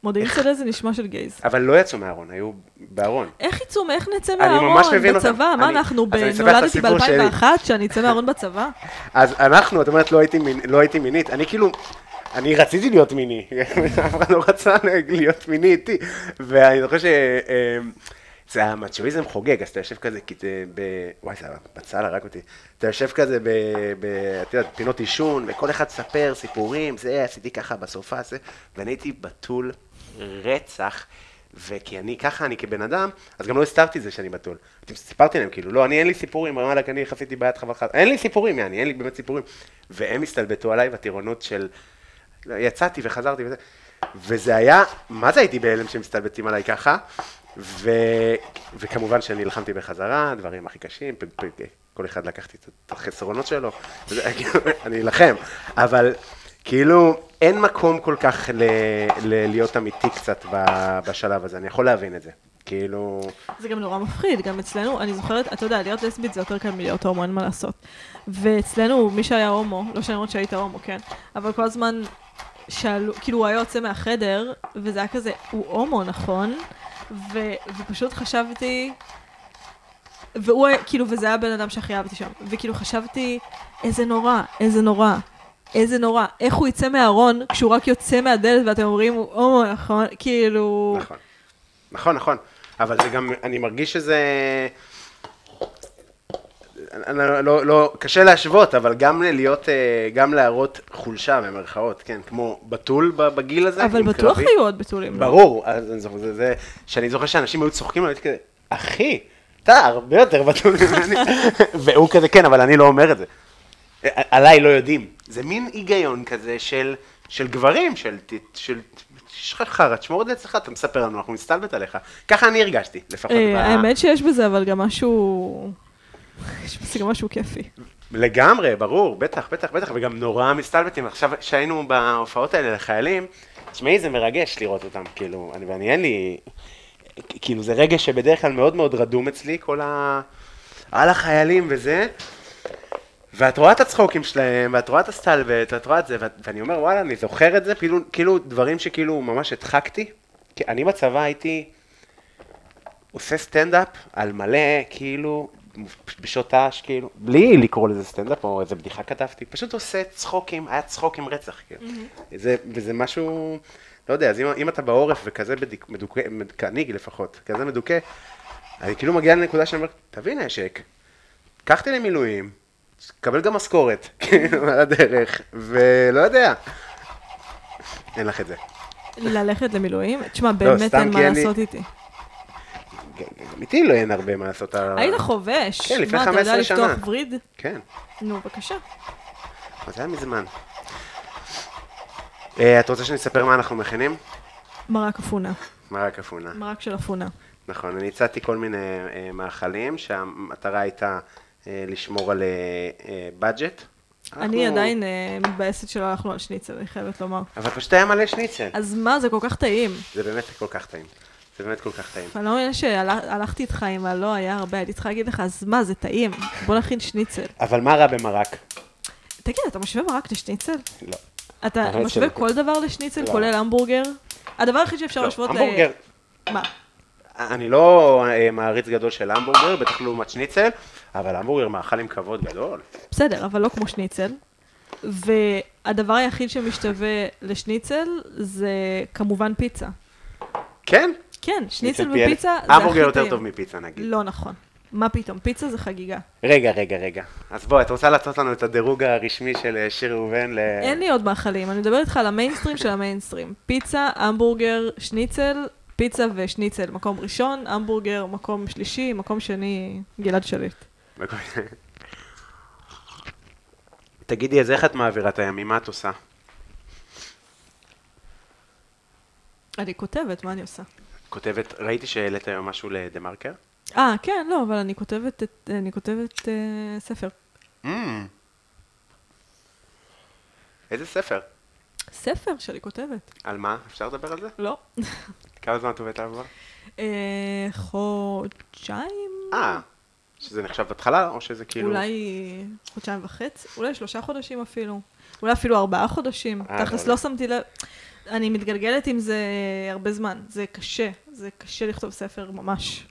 מודיעין שדה זה נשמע של גייז. אבל לא יצאו מהארון, היו בארון. איך יצאו, איך נצא מהארון. בצבא? מה אנחנו, נולדתי הסיפור שלי. ב-2001, שאני אצא מהארון בצבא? [laughs] אז אנחנו, את אומרת, לא הייתי, לא הייתי מינית, אני כאילו, אני רציתי להיות מיני, [laughs] אף אחד לא רצה להיות מיני איתי, ואני זוכר ש... אה, זה המצ'ואיזם חוגג, אז אתה יושב כזה, כי זה ב... וואי, זה בצל הרג אותי. אתה יושב כזה ב... ב... את יודעת, פינות עישון, וכל אחד ספר סיפורים, זה, עשיתי ככה בסופה, זה, ואני הייתי בתול רצח, וכי אני ככה, אני כבן אדם, אז גם לא הסתרתי את זה שאני בתול. סיפרתי להם, כאילו, לא, אני אין לי סיפורים, וואלכ, אני יחסיתי בעיית חד, אין לי סיפורים, יעני, אין לי באמת סיפורים. והם הסתלבטו עליי בטירונות של, יצאתי וחזרתי וזה, וזה היה, מה זה הייתי בהלם שהם מסתלבטים עליי ככה, ו... וכמובן שנלחמתי בחזרה, דברים הכי קשים, פ... פ... כל אחד לקחתי את החסרונות שלו, [laughs] כאילו, אני אלחם, אבל כאילו אין מקום כל כך ל... ל... להיות אמיתי קצת. בשלב הזה, אני יכול להבין את זה, כאילו, זה גם נורא מפחיד, גם אצלנו, אני זוכרת, אתה יודע, להיות לסבית זה יותר קל מלהיות הומו, אין מה לעשות. ואצלנו, מי שהיה הומו, לא שאני אומרת שהיית הומו, כן, אבל כל הזמן שאלו, כאילו הוא היה יוצא מהחדר, וזה היה כזה, הוא הומו, נכון? ו, ופשוט חשבתי, והוא היה, כאילו, וזה היה הבן אדם שהכי אהבתי שם, וכאילו חשבתי, איזה נורא, איזה נורא. איזה נורא, איך הוא יצא מהארון כשהוא רק יוצא מהדלת ואתם אומרים, הוא הומו, נכון? כאילו... נכון, נכון, נכון, אבל זה גם, אני מרגיש שזה... לא, לא, לא, קשה להשוות, אבל גם להיות, אה, גם להראות חולשה במרכאות, כן, כמו בתול בגיל הזה. אבל בטוח קרבי. היו עוד בתולים. לא? ברור, אז אני זוכר, זה, זה, שאני זוכר שאנשים היו צוחקים הייתי כזה, אחי, אתה הרבה יותר בתול ממני, [laughs] והוא כזה, כן, אבל אני לא אומר את זה. עליי לא יודעים. זה מין היגיון כזה של, של גברים, של, ת- של, יש לך חרא, תשמור את זה אצלך, אתה מספר לנו, אנחנו נסתלבט עליך. ככה אני הרגשתי, לפחות. אה, האמת שיש בזה אבל גם משהו... יש בזה גם משהו כיפי. לגמרי, ברור, בטח, בטח, בטח, וגם נורא מסתלבטים. עכשיו, כשהיינו בהופעות האלה לחיילים, תשמעי, זה מרגש לראות אותם, כאילו, אני, ואני אין לי, כאילו, זה רגע שבדרך כלל מאוד מאוד רדום אצלי, כל ה... על החיילים וזה, ואת רואה את הצחוקים שלהם, ואת רואה את הסטלבט, ואת רואה את זה, ואת- ואני אומר, וואלה, אני זוכר את זה, כאילו, כאילו דברים שכאילו ממש הדחקתי. כי אני בצבא הייתי עושה סטנדאפ על מלא, כאילו, בשעות ת"ש, כאילו, בלי לקרוא לזה סטנדאפ או איזה בדיחה כתבתי, פשוט עושה צחוקים, היה צחוק עם רצח, כאילו. זה, וזה משהו, לא יודע, אז אם, אם אתה בעורף וכזה בדיק, מדוכא, מד- אני לפחות, כזה מדוכא, אני כאילו מגיע לנקודה שאני אומר, תביא נשק, קח אותי למילואים, קבל גם משכורת, [laughs] כאילו, על הדרך, ולא יודע. אין לך את זה. ללכת למילואים? תשמע, באמת לא, סתם אין מה לעשות איתי. גם איתי לא אין הרבה מה לעשות. היית חובש. כן, לפני מה, אתה 15 יודע שנה. לפתוח וריד? כן, נו, בבקשה. זה היה מזמן. אה, את רוצה שאני אספר מה אנחנו מכינים? מרק אפונה. מרק אפונה. מרק של אפונה. נכון, אני הצעתי כל מיני אה, מאכלים שהמטרה הייתה לשמור על בדג'ט. אני עדיין אה, מתבאסת שלא הלכנו על שניצל, אני חייבת לומר. אבל פשוט היה מלא שניצל. אז מה, זה כל כך טעים. זה באמת כל כך טעים. זה באמת כל כך טעים. אני לא מבינה שהלכתי איתך עם הלא היה הרבה, הייתי צריכה להגיד לך, אז מה, זה טעים. בוא נכין שניצל. אבל מה רע במרק? תגיד, אתה משווה מרק לשניצל? לא. אתה האמת משווה. כל דבר לשניצל, לא. כולל המבורגר? הדבר היחיד שאפשר לא, להשוות. המבורגר, מה? אני לא אה, מעריץ גדול של המבורגר, בטח לעומת שניצל, אבל המבורגר מאכל עם כבוד גדול. בסדר, אבל לא כמו שניצל. והדבר היחיד שמשתווה לשניצל זה כמובן פיצה. כן? כן, שניצל. ופיצה זה הכי טעים. יותר טוב מפיצה נגיד. לא נכון. מה פתאום, פיצה זה חגיגה. רגע, רגע, רגע. אז בואי, את רוצה לעשות לנו את הדירוג הרשמי של אה, שיר ראובן ל... אין לי עוד מאכלים, אני מדברת איתך על המיינסטרים של המיינסטרים. פיצה, המבורגר, שניצל, פיצה ושניצל, מקום ראשון, המבורגר, מקום שלישי, מקום שני, גלעד שליט. תגידי, אז איך את מעבירה את הימים? מה את עושה? אני כותבת, מה אני עושה? כותבת, ראיתי שהעלית היום משהו לדה מרקר? אה, כן, לא, אבל אני כותבת, את, אני כותבת אה, ספר. Mm. איזה ספר? ספר שאני כותבת. על מה? אפשר לדבר על זה? לא. כמה זמן את עובדת עליו כבר? אה, חודשיים? אה, שזה נחשב התחלה, או שזה כאילו... אולי חודשיים וחצי, אולי שלושה חודשים אפילו. אולי אפילו ארבעה חודשים. אה, תכלס לא, לא שמתי לב. אני מתגלגלת עם זה הרבה זמן. זה קשה. זה קשה לכתוב ספר ממש.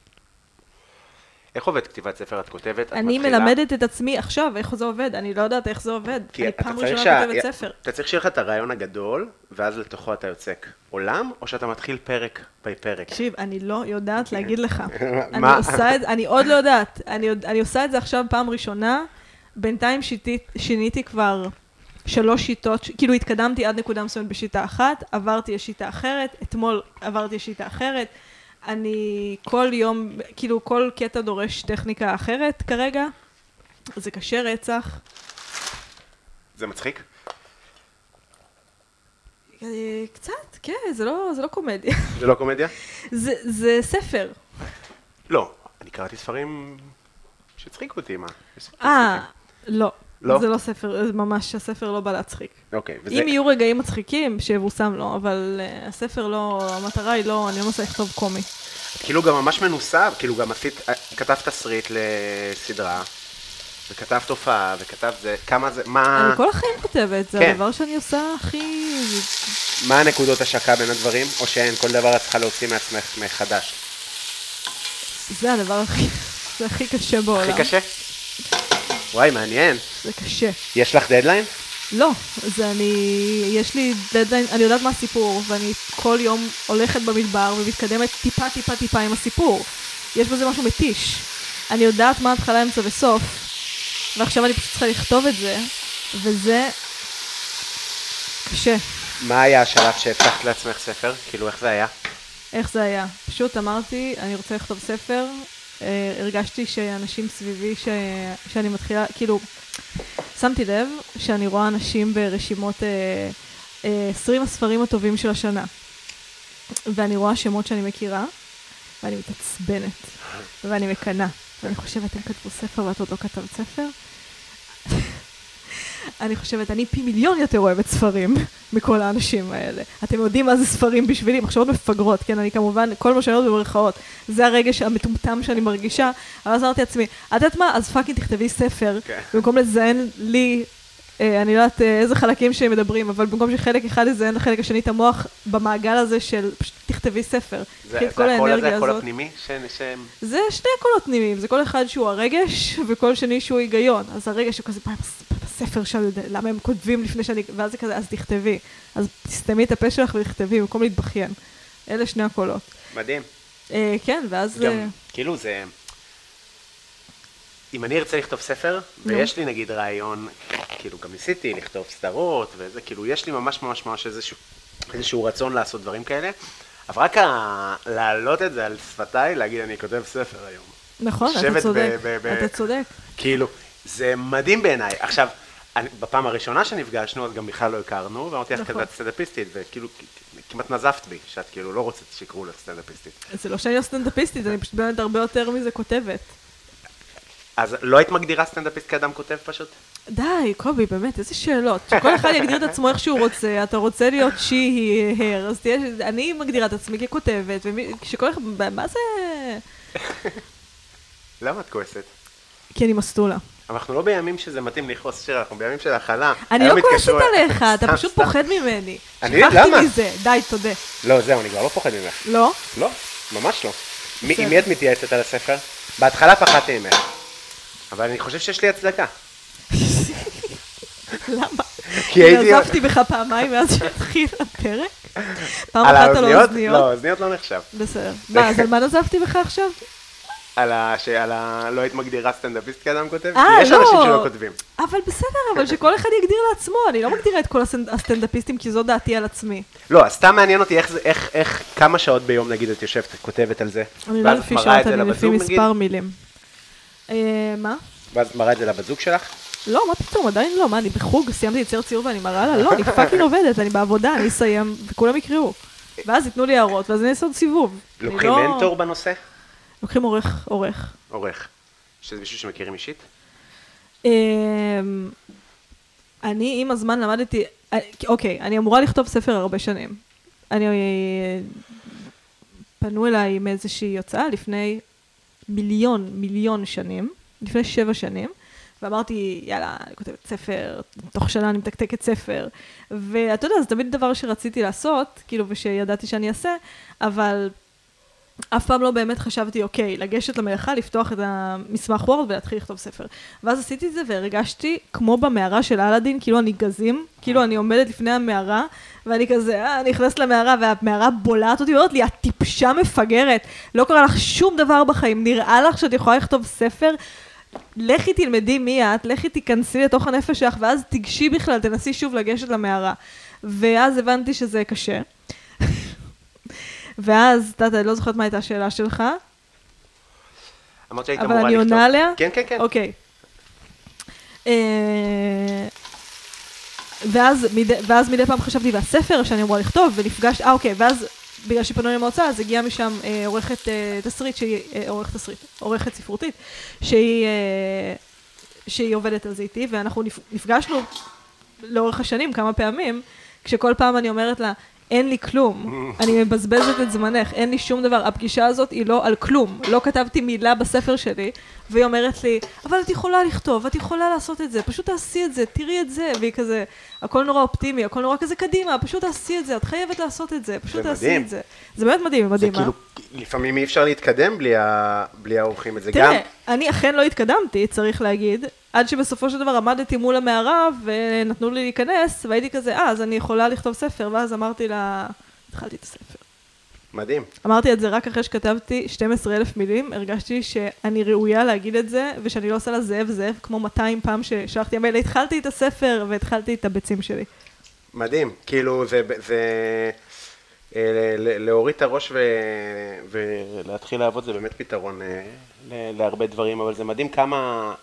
איך עובד כתיבת ספר? את כותבת, את אני מתחילה? מלמדת את עצמי עכשיו איך זה עובד. אני לא יודעת איך זה עובד. אני פעם ראשונה שה- כותבת ספר. אתה צריך שיהיה לך את הרעיון הגדול, ואז לתוכו אתה יוצק עולם, או שאתה מתחיל פרק בי פרק? תקשיב, אני לא יודעת להגיד לך. [laughs] אני מה? עושה את זה, אני עוד לא יודעת. אני, אני עושה את זה עכשיו פעם ראשונה. בינתיים שיטית, שיניתי כבר שלוש שיטות, כאילו התקדמתי עד נקודה מסוימת בשיטה אחת, עברתי לשיטה אחרת, אתמול עברתי לשיטה אחרת. אני כל יום, כאילו כל קטע דורש טכניקה אחרת כרגע. זה קשה רצח. זה מצחיק? אה, קצת, כן, זה לא, זה לא קומדיה. זה לא קומדיה? זה, זה ספר. לא. אני קראתי ספרים שהצחיקו אותי, מה? אה. לא. לא? זה לא ספר, זה ממש, הספר לא בא להצחיק. אוקיי, וזה... אם יהיו רגעים מצחיקים, שיבושם לו, אבל uh, הספר לא, המטרה היא לא, אני לא מנסה לכתוב קומי. כאילו גם ממש מנוסה, כאילו גם עשית, כתבת תסריט לסדרה, וכתבת הופעה, וכתבת זה, כמה זה, מה, אני כל החיים כותבת, זה כן. הדבר שאני עושה הכי... מה הנקודות השקה בין הדברים, או שאין, כל דבר את צריכה להוציא מעצמך מחדש. זה הדבר הכי, זה הכי קשה בעולם. הכי קשה? וואי, מעניין. זה קשה. יש לך דדליין? לא, זה אני, יש לי דדליין, אני יודעת מה הסיפור, ואני כל יום הולכת במדבר ומתקדמת טיפה טיפה טיפה עם הסיפור. יש בזה משהו מתיש. אני יודעת מה ההתחלה, אמצע וסוף, ועכשיו אני פשוט צריכה לכתוב את זה, וזה קשה. מה היה השלב שהבטחת לעצמך ספר? כאילו, איך זה היה? איך זה היה? פשוט אמרתי, אני רוצה לכתוב ספר, הרגשתי שאנשים סביבי, ש... שאני מתחילה, כאילו, שמתי לב שאני רואה אנשים ברשימות אה, אה, 20 הספרים הטובים של השנה. ואני רואה שמות שאני מכירה, ואני מתעצבנת, ואני מקנאה. ואני חושבת, הם כתבו ספר ואת עוד לא כתבת ספר? אני חושבת, אני פי מיליון יותר אוהבת ספרים מכל האנשים האלה. אתם יודעים מה זה ספרים בשבילי, מחשבות מפגרות, כן? אני כמובן, כל מה שאני אומרת במרכאות, זה הרגש המטומטם שאני מרגישה, אבל אז אמרתי לעצמי, את יודעת מה? אז fucking תכתבי ספר, כן. במקום לזיין לי אה, אני לא יודעת אה, איזה חלקים שהם מדברים, אבל במקום שחלק אחד יזיין לחלק השני את המוח במעגל הזה של פשוט תכתבי ספר. זה זה הקול הזה, הקול. הפנימי? ש- שהם... זה שני קולות פנימיים, זה כל אחד שהוא הרגש וקול שני שהוא היגיון. אז הרגש הוא כזה, "מה, בספר שם, למה הם כותבים לפני שאני... ואז זה כזה, אז תכתבי. אז תסתמי את הפה שלך ותכתבי במקום להתבכיין. אלה שני הקולות. מדהים. אה, כן, ואז... אה, גם, כאילו זה... אם אני ארצה לכתוב ספר, ויש לי נגיד רעיון, כאילו גם ניסיתי לכתוב סדרות, וזה, כאילו יש לי ממש ממש ממש איזשהו, איזשהו רצון לעשות דברים כאלה, אבל רק ה- להעלות את זה על שפתיי, להגיד אני כותב ספר היום. נכון, אתה צודק, ב- ב- ב- אתה צודק. כאילו, זה מדהים בעיניי. עכשיו, אני, בפעם הראשונה שנפגשנו, אז גם בכלל לא הכרנו, ואמרתי לך, נכון. את סטנדאפיסטית, וכאילו, כמעט נזפת בי, שאת כאילו לא רוצה שיקראו לך סטנדאפיסטית. זה לא שאני לא סטנדאפיסטית, אני פשוט באמת הרבה יותר מזה כותבת. אז לא היית מגדירה סטנדאפיסט כאדם כותב פשוט? די, קובי, באמת, איזה שאלות. שכל אחד יגדיר את עצמו איך שהוא רוצה, אתה רוצה להיות she, her, אז תהיה, אני מגדירה את עצמי ככותבת, וכשכל אחד, מה זה... למה את כועסת? כי אני מסטולה. אנחנו לא בימים שזה מתאים לכעוס שיר, אנחנו בימים של הכלה. אני לא כועסת עליך, אתה פשוט. פוחד ממני. אני? שכחתי למה? מזה, די, תודה. לא, זהו, אני כבר לא פוחד ממך. לא? לא, ממש לא. עם מי את מתייעצת על הספר? בהתחלה פחדתי ממך. אבל אני חושב שיש לי הצדקה. [laughs] למה? [laughs] כי הייתי... נזפתי בך פעמיים מאז שהתחיל הפרק? [laughs] פעם אחת על? האוזניות? לא, האוזניות לא נחשב. בסדר. מה, אז על מה נזפתי בך עכשיו? על ה... שעל ה... לא היית מגדירה סטנדאפיסט כאדם כותב? אה, כי יש לא. אנשים שלא כותבים. אבל בסדר, אבל שכל אחד יגדיר לעצמו, אני לא מגדירה את כל הסטנד- הסטנדאפיסטים כי זו דעתי על עצמי. לא, סתם מעניין אותי איך איך, איך, כמה שעות ביום נגיד את יושבת, כותבת על זה. אני לא לפי שעות, אני לפי? מספר מילים. אה, מה? ואז מראה את זה לבת זוג שלך? לא, מה פתאום, עדיין לא, מה, אני בחוג, סיימתי לצייר ציור ואני מראה לה? לא, אני fucking עובדת, אני בעבודה, אני אסיים, וכולם יקראו. ואז ייתנו לי הערות, ואז אני אעשה עוד סיבוב. לוקחים לא- מנטור בנושא? לוקחים עורך, עורך. עורך. שזה מישהו שמכירים אישית? אמ, אני עם הזמן למדתי, אה, אוקיי, אני אמורה לכתוב ספר הרבה שנים. אני, פנו אליי עם איזושהי הוצאה לפני מיליון, מיליון שנים, לפני שבע שנים, ואמרתי, יאללה, אני כותבת ספר, תוך שנה אני מתקתקת ספר. ואתה יודע, זה תמיד דבר שרציתי לעשות, כאילו, ושידעתי שאני אעשה, אבל אף פעם לא באמת חשבתי, אוקיי, לגשת למלאכה, לפתוח את המסמך וורד ולהתחיל לכתוב ספר. ואז עשיתי את זה והרגשתי כמו במערה של אלאדין, כאילו אני גזים, כאילו אני עומדת לפני המערה, ואני כזה, אה, נכנסת למערה, והמערה בולעת אותי, ואומרת לי, את טיפשה מפגרת, לא קרה לך שום דבר בחיים, נראה לך שאת יכולה לכתוב ספר? לכי תלמדי מי את, לכי תיכנסי לתוך הנפש שלך, ואז תיגשי בכלל, תנסי שוב לגשת למערה. ואז הבנתי שזה קשה. ואז, את יודעת, אני לא זוכרת מה הייתה השאלה שלך, אמרת שהיית אבל אמורה אני לכתוב. עונה עליה? כן, כן, כן. אוקיי. אה, ואז מדי, ואז מדי פעם חשבתי, והספר שאני אמורה לכתוב, ונפגשתי, אה אוקיי, ואז בגלל שפנו לי מההוצאה, אז הגיעה משם אה, עורכת אה, תסריט, שהיא, אה, עורכת תסריט, עורכת ספרותית, שהיא, אה, שהיא עובדת על זה איתי, ואנחנו נפ, נפגשנו לאורך השנים כמה פעמים, כשכל פעם אני אומרת לה, אין לי כלום, אני מבזבזת את זמנך, אין לי שום דבר, הפגישה הזאת היא לא על כלום, לא כתבתי מילה בספר שלי, והיא אומרת לי, אבל את יכולה לכתוב, את יכולה לעשות את זה, פשוט תעשי את זה, תראי את זה, והיא כזה, הכל נורא אופטימי, הכל נורא כזה קדימה, פשוט תעשי את זה, את חייבת לעשות את זה, פשוט זה תעשי מדהים. את זה. זה באמת מדהים, זה מדהים, אה? כאילו, לפעמים אי אפשר להתקדם בלי ה- בלי האורחים. זה גם... תראה, אני אכן לא התקדמתי, צריך להגיד, עד שבסופו של דבר עמדתי מול המערה ונתנו לי להיכנס, והייתי כזה, אה, אז אני יכולה לכתוב ספר, ואז אמרתי לה, התחלתי את הספר. מדהים. אמרתי את זה רק אחרי שכתבתי 12,000 מילים, הרגשתי שאני ראויה להגיד את זה, ושאני לא עושה לה זאב זאב, כמו 200 פעם ששלחתי המייל, התחלתי את הספר והתחלתי את הביצים שלי. מדהים, כאילו זה, זה אה, להוריד את הראש ו, ולהתחיל לעבוד זה באמת פתרון אה, להרבה דברים, אבל זה מדהים כמה,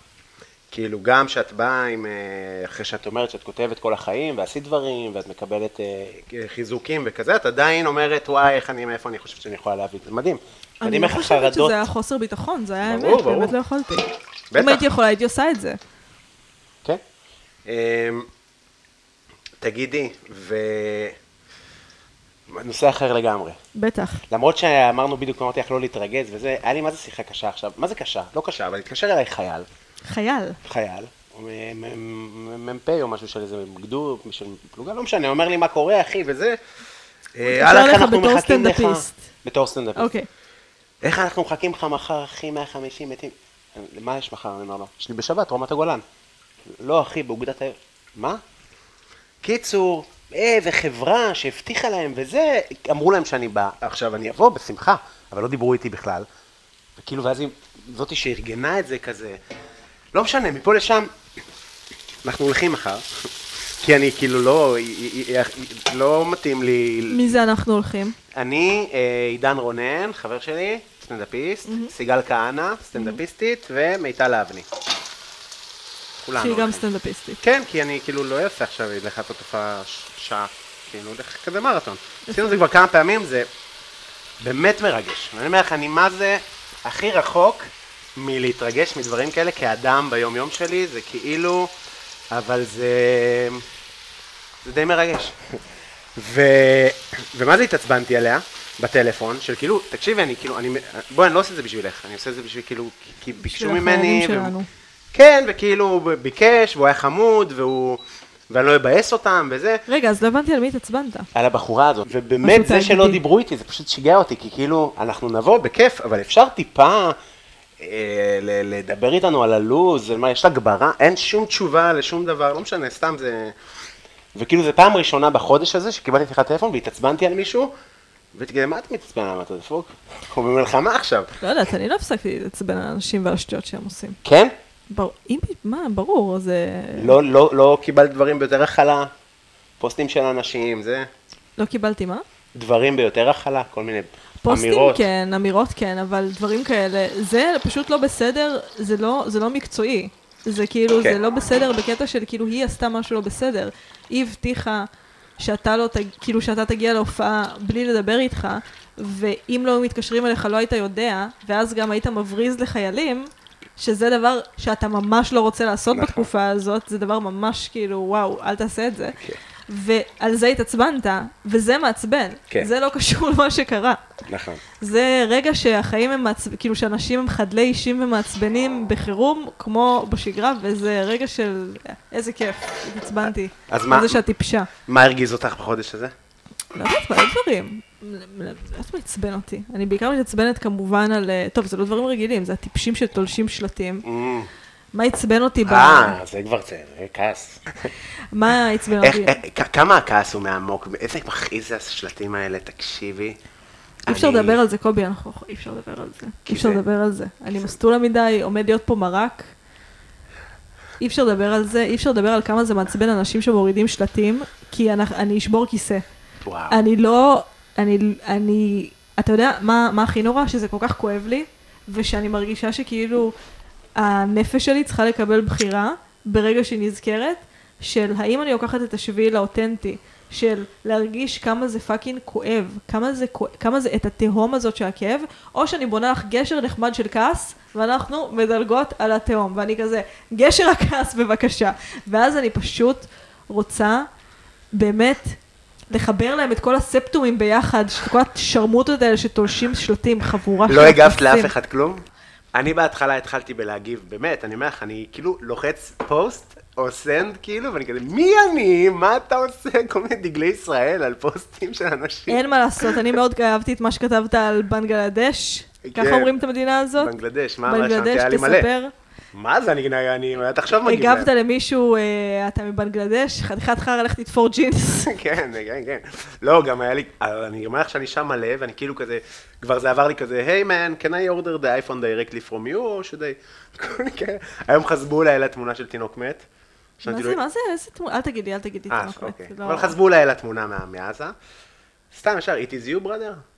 כאילו גם שאת באה עם, אה, אחרי שאת אומרת שאת כותבת כל החיים ועשית דברים ואת מקבלת אה, חיזוקים וכזה, את עדיין אומרת וואי איך אני, מאיפה אני חושבת שאני יכולה להביא, זה מדהים. אני לא חושבת החרדות, שזה היה חוסר ביטחון, זה היה ברור, אמת, ברור. באמת לא יכולתי. בטח. אם הייתי יכולה, הייתי עושה את זה. כן. אמ, תגידי, ו... נושא אחר לגמרי. בטח. למרות שאמרנו בדיוק, אמרתי לך לא להתרגז וזה, היה לי מה זה שיחה קשה עכשיו, מה זה קשה? לא קשה, אבל התקשר אליי חייל, חייל. חייל, מ"פ או משהו של איזה גדוד, של פלוגה, לא משנה, אומר לי מה קורה, אחי, וזה. אה, הלאה, איך אליך אנחנו בתור מחכים לך? סטנדאפיסט. בתור סטנדאפיסט. אוקיי. איך אנחנו מחכים לך מחר, אחי, 150 מתים? מה יש מחר? אני אומר לו, יש לי בשבת, רמת הגולן. לא, אחי, באוגדת ה... מה? קיצור, איזה חברה שהבטיחה להם וזה, אמרו להם שאני בא. עכשיו, אני אבוא בשמחה, אבל לא דיברו איתי בכלל. וכאילו, ואז היא, זאתי שארגנה את זה כזה, לא משנה, מפה לשם, אנחנו הולכים מחר, כי אני כאילו לא, לא מתאים לי מי זה אנחנו הולכים? אני, אה, עידן רונן, חבר שלי, סטנדאפיסט, סיגל כהנא, סטנדאפיסטית, ומיטל אבני. כולנו. שהיא גם. סטנדאפיסטית. כן, כי אני כאילו לא אעשה עכשיו לחפות הופעה ש- שעה, כאילו, הולך כזה מרתון. עשינו את זה כבר כמה פעמים, זה באמת מרגש. ואני אומר לך, אני מה זה הכי רחוק מלהתרגש מדברים כאלה כאדם ביום-יום שלי, זה כאילו, אבל זה... זה די מרגש. ו... ומה זה התעצבנתי עליה? בטלפון, של כאילו, תקשיבי, אני כאילו, אני, בואי, אני לא עושה את זה בשבילך, אני עושה את זה בשביל כאילו, כי ביקשו ממני, שלנו. כן, וכאילו, הוא ביקש, והוא היה חמוד, והוא, ואני לא אבאס אותם, וזה, רגע, אז לא הבנתי על מי התעצבנת. על הבחורה הזאת, ובאמת זה שלא. דיברו איתי, זה פשוט שיגע אותי, כי כאילו, אנחנו נבוא בכיף, אבל אפשר טיפה לדבר איתנו על הלו"ז, על מה, יש הגברה, אין שום תשובה לשום דבר, לא משנה, סתם זה... וכאילו, זו פעם ראשונה בחודש הזה שקיבלתי שיחת טלפון והתעצבנתי על מישהו, כזה, מה אתה מתעצבן על מה אתה דפוק? אנחנו במלחמה עכשיו. לא יודעת, אני לא הפסקתי להתעצבן על אנשים ועל השטויות שהם עושים. כן? מה, ברור, זה... לא, לא, לא קיבלת דברים ביותר הכלה, פוסטים של אנשים, זה... לא קיבלתי מה? דברים ביותר הכלה, כל מיני פוסטים אמירות. כן, אמירות כן, אבל דברים כאלה, זה פשוט לא בסדר, זה לא, זה לא מקצועי. זה כאילו, כן. זה לא בסדר בקטע של כאילו היא עשתה משהו לא בסדר. היא הבטיחה שאתה לא, כאילו שאתה תגיע להופעה בלי לדבר איתך, ואם לא מתקשרים אליך לא היית יודע, ואז גם היית מבריז לחיילים, שזה דבר שאתה ממש לא רוצה לעשות נכון. בתקופה הזאת, זה דבר ממש כאילו, וואו, אל תעשה את זה. כן. ועל זה התעצבנת, וזה מעצבן. כן. זה לא קשור למה שקרה. נכון. זה רגע שהחיים הם מעצבנים, כאילו שאנשים הם חדלי אישים ומעצבנים בחירום, כמו בשגרה, וזה רגע של איזה כיף, התעצבנתי. אז מה- זה שאת טיפשה. מה הרגיז אותך בחודש הזה? לא יודעת, מלא דברים. לא יודעת מה עצבן אותי. אני בעיקר מתעצבנת כמובן על... אה, טוב, זה לא דברים רגילים, זה הטיפשים שתולשים שלטים. מה עצבן אותי ב... אה, זה כבר זה, זה כעס. מה עצבן אותי? כמה הכעס הוא מעמוק, איזה מכעיס זה השלטים האלה, תקשיבי. אי אפשר לדבר על זה, קובי, אנחנו... אי אפשר לדבר על זה. אי אפשר לדבר על זה. אני מסטולה מדי, עומד להיות פה מרק. אי אפשר לדבר על זה, אי אפשר לדבר על כמה זה מעצבן אנשים שמורידים שלטים, כי אני אשבור כיסא. וואו. אני לא... אני... אני... אתה יודע מה, מה הכי נורא? שזה כל כך כואב לי, ושאני מרגישה שכאילו הנפש שלי צריכה לקבל בחירה ברגע שהיא נזכרת, של האם אני לוקחת את השביל האותנטי, של להרגיש כמה זה fucking כואב, כמה זה, כואב- כמה זה את התהום הזאת של הכאב, או שאני בונה לך גשר נחמד של כעס, ואנחנו מדלגות על התהום, ואני כזה, גשר הכעס בבקשה. ואז אני פשוט רוצה באמת לחבר להם את כל הספטומים ביחד, את כל השרמוטות האלה שתולשים שלטים, חבורה של לא הגבת. לאף אחד כלום? אני בהתחלה התחלתי בלהגיב, באמת, אני אומר לך, אני כאילו לוחץ פוסט או send כאילו, ואני כזה, מי אני? מה אתה עושה? [laughs] כל מיני דגלי ישראל על פוסטים של אנשים. אין מה לעשות, אני מאוד אהבתי את מה שכתבת על בנגלדש, ככה כן. אומרים את המדינה הזאת. בנגלדש, מה רשמתי? בנגלדש, היה לי מלא. תספר. מה זה, אני, אני, אני תחשוב מגיב הגבת למישהו, אה, אתה מבנגלדש, חתיכת חרא, לך תתפור ג'ינס. [laughs] כן, כן, כן. לא, גם היה לי, אני אומר לך שאני שם מלא, ואני כאילו כזה, כבר זה עבר לי כזה, היי מן, can I order the iPhone directly from you, או שדי... כאלה. היום חזבו אליי לתמונה של תינוק מת. מה זה, לו- מה זה, איזה תמונה? אל תגיד לי, אל תגיד לי אה, תינוק מת. אוקיי. לא- אבל חזבו אליי לתמונה מעזה. סתם ישר, it is you brother?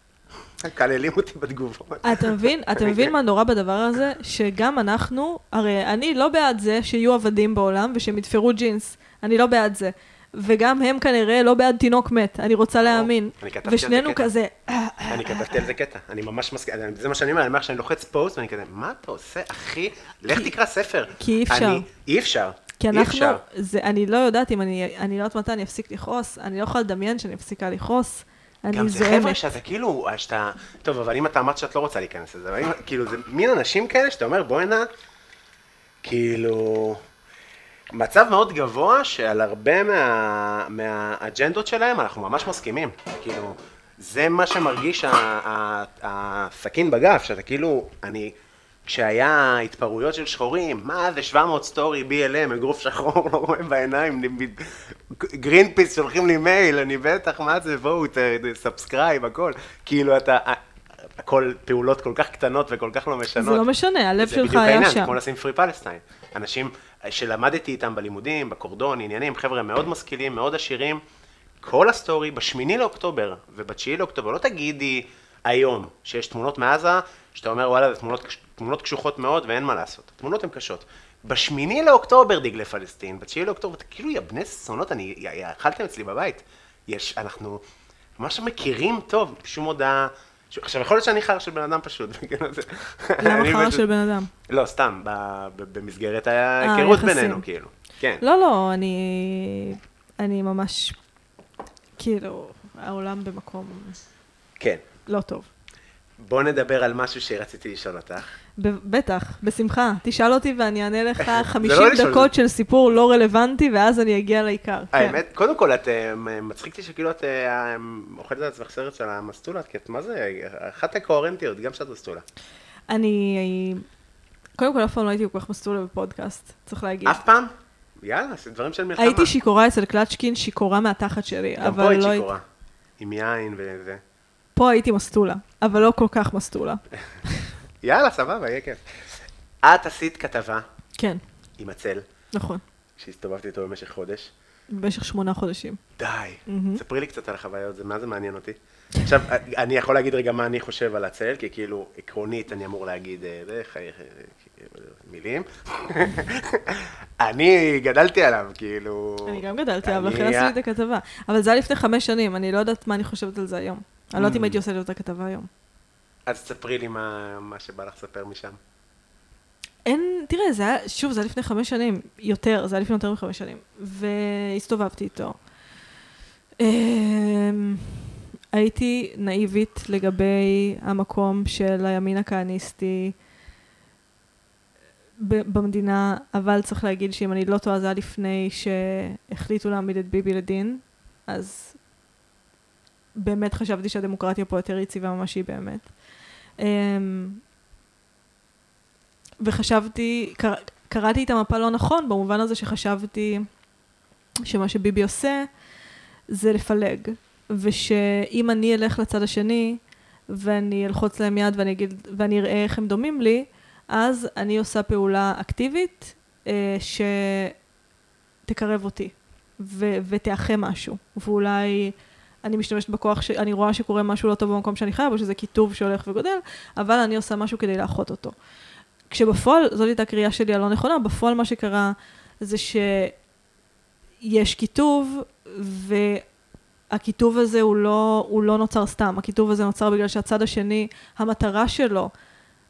מקללים אותי בתגובות. אתה מבין, [laughs] אתה מבין מה נורא בדבר הזה? שגם אנחנו, הרי אני לא בעד זה שיהיו עבדים בעולם ושהם יתפרו ג'ינס. אני לא בעד זה. וגם הם כנראה לא בעד תינוק מת, אני רוצה להאמין. אני כתבתי על זה ושנינו קטע. כזה, אני כתבתי על זה קטע, אני ממש מסכים, זה מה שאני אומר, אני אומר שאני לוחץ פוסט ואני כזה, מה אתה עושה, אחי? לך תקרא ספר. כי אי אפשר. אי אפשר. כי אנחנו. זה, אני לא יודעת אם אני, אני לא יודעת מתי אני אפסיק לכעוס, אני לא יכולה לדמיין שאני מפסיקה לכעוס. אני גם זה זועמת. חבר'ה שאתה כאילו, שאתה, טוב, אבל אם אתה אמרת שאת לא רוצה להיכנס לזה, אבל אם, כאילו, זה מין אנשים כאלה שאתה אומר, בוא הנה, כאילו, מצב מאוד גבוה שעל הרבה מה, מהאג'נדות שלהם אנחנו ממש מסכימים. כאילו, זה מה שמרגיש הסכין בגף, שאתה כאילו, אני, כשהיה התפרעויות של שחורים, מה זה 700 סטורי BLM, אגרוף שחור, לא רואה בעיניים, גרינפיס שולחים לי מייל, אני בטח, מה זה, בואו, subscribe, הכל. כאילו, אתה, הכל פעולות כל כך קטנות וכל כך לא משנות. זה לא משנה, הלב זה שלך בדיוק היה העניין, שם. כמו לשים free Palestine. אנשים שלמדתי איתם בלימודים, בקורדון, עניינים, חבר'ה מאוד משכילים, מאוד עשירים. כל הסטורי, בשמיני לאוקטובר ובתשיעי לאוקטובר, לא תגידי היום שיש תמונות מעזה, שאתה אומר וואלה, זה תמונות, תמונות קשוחות מאוד ואין מה לעשות. התמונות הן קשות. בשמיני לאוקטובר דגלי פלסטין, בתשיעי לאוקטובר, כאילו יא בני זונות, אני, אכלתם אצלי בבית. יש, אנחנו ממש מכירים טוב, שום הודעה. ש- עכשיו, יכול להיות שאני חרא של בן אדם פשוט. [laughs] זה- למה חרא של בן אדם? לא, סתם, ב- ב- במסגרת ההיכרות יחסים. בינינו, כאילו. כן. לא, לא, אני... אני ממש... כאילו, העולם במקום כן. לא טוב. בוא נדבר על משהו שרציתי לשאול אותך. בטח, בשמחה. תשאל אותי ואני אענה לך 50 לא. דקות של סיפור לא רלוונטי, ואז אני אגיע לעיקר. כן. האמת, קודם כל, את אה, מצחיק אותי שכאילו את אה, אוכלת על עצמך סרט של המסטולה, כי את מה זה, אחת הקוהרנטיות, גם שאת מסטולה. אני... קודם כל, אף פעם לא הייתי כל כך מסטולה בפודקאסט, צריך להגיד. אף פעם? יאללה, זה דברים של מלחמה. הייתי שיכורה אצל קלצ'קין, שיכורה מהתחת שלי, גם אבל פה היית לא הייתי... שיכורה. עם יין וזה. פה הייתי מסטולה, אבל לא כל כך מסטולה. [laughs] יאללה, סבבה, יהיה כיף. את עשית כתבה כן, עם הצל, נכון. שהסתובבתי איתו במשך חודש. במשך שמונה חודשים. די, מהמם. ספרי לי קצת על החוויות, זה מה זה מעניין אותי. עכשיו, אני יכול להגיד רגע מה אני חושב על הצל, כי כאילו, עקרונית אני אמור להגיד אה, זה, חיי- חיי- מילים. [laughs] אני גדלתי עליו, כאילו... אני גם גדלתי עליו, לכן עשיתי את הכתבה. אבל זה היה לפני חמש שנים, אני לא יודעת מה אני חושבת על זה היום. אני לא יודעת אם Mm. הייתי עושה את אותה כתבה היום. אז תספרי לי מה מה שבא לך לספר משם. אין, תראה, זה היה, שוב, זה היה לפני חמש שנים, יותר, זה היה לפני יותר מחמש שנים, והסתובבתי איתו. אמ, הייתי נאיבית לגבי המקום של הימין הכהניסטי במדינה, אבל צריך להגיד שאם אני לא טועה, זה היה לפני שהחליטו להעמיד את ביבי לדין, אז באמת חשבתי שהדמוקרטיה פה יותר יציבה ממה שהיא באמת. אמ, וחשבתי, קר, קראתי את המפה לא נכון, במובן הזה שחשבתי שמה שביבי עושה זה לפלג, ושאם אני אלך לצד השני, ואני אלחוץ להם יד ואני אגיד, ואני אראה איך הם דומים לי, אז אני עושה פעולה אקטיבית אה, שתקרב אותי, ו- ותאחה משהו, ואולי... אני משתמשת בכוח, ש... אני רואה שקורה משהו לא טוב במקום שאני חיה בו, שזה קיטוב שהולך וגודל, אבל אני עושה משהו כדי לאחות אותו. כשבפועל, זאת הייתה הקריאה שלי הלא נכונה, בפועל מה שקרה זה שיש קיטוב, והקיטוב הזה הוא לא, הוא לא נוצר סתם, הקיטוב הזה נוצר בגלל שהצד השני, המטרה שלו,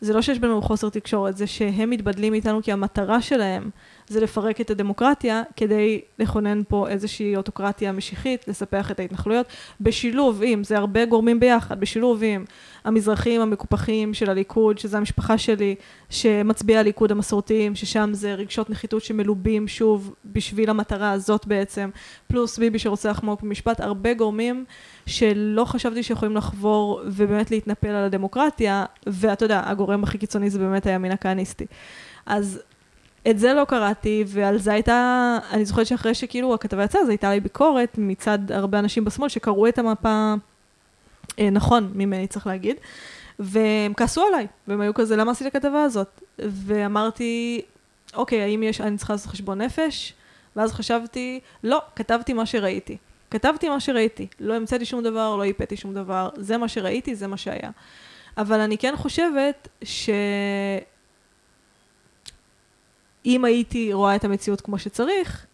זה לא שיש בינינו חוסר תקשורת, זה שהם מתבדלים מאיתנו כי המטרה שלהם זה לפרק את הדמוקרטיה כדי לכונן פה איזושהי אוטוקרטיה משיחית, לספח את ההתנחלויות, בשילוב עם, זה הרבה גורמים ביחד, בשילוב עם המזרחים המקופחים של הליכוד, שזה המשפחה שלי, שמצביעי הליכוד המסורתיים, ששם זה רגשות נחיתות שמלובים שוב בשביל המטרה הזאת בעצם, פלוס ביבי שרוצה לחמוק במשפט, הרבה גורמים שלא חשבתי שיכולים לחבור ובאמת להתנפל על הדמוקרטיה, ואתה יודע, הגורם הכי קיצוני זה באמת הימין הכהניסטי. אז את זה לא קראתי, ועל זה הייתה, אני זוכרת שאחרי שכאילו הכתבה יצאה, אז הייתה לי ביקורת מצד הרבה אנשים בשמאל שקראו את המפה אה, נכון ממני, צריך להגיד, והם כעסו עליי, והם היו כזה, למה עשית הכתבה הזאת? ואמרתי, אוקיי, האם יש, אני צריכה לעשות חשבון נפש? ואז חשבתי, לא, כתבתי מה שראיתי. כתבתי מה שראיתי, לא המצאתי שום דבר, לא איפאתי שום דבר, זה מה שראיתי, זה מה שהיה. אבל אני כן חושבת ש... אם הייתי רואה את המציאות כמו שצריך,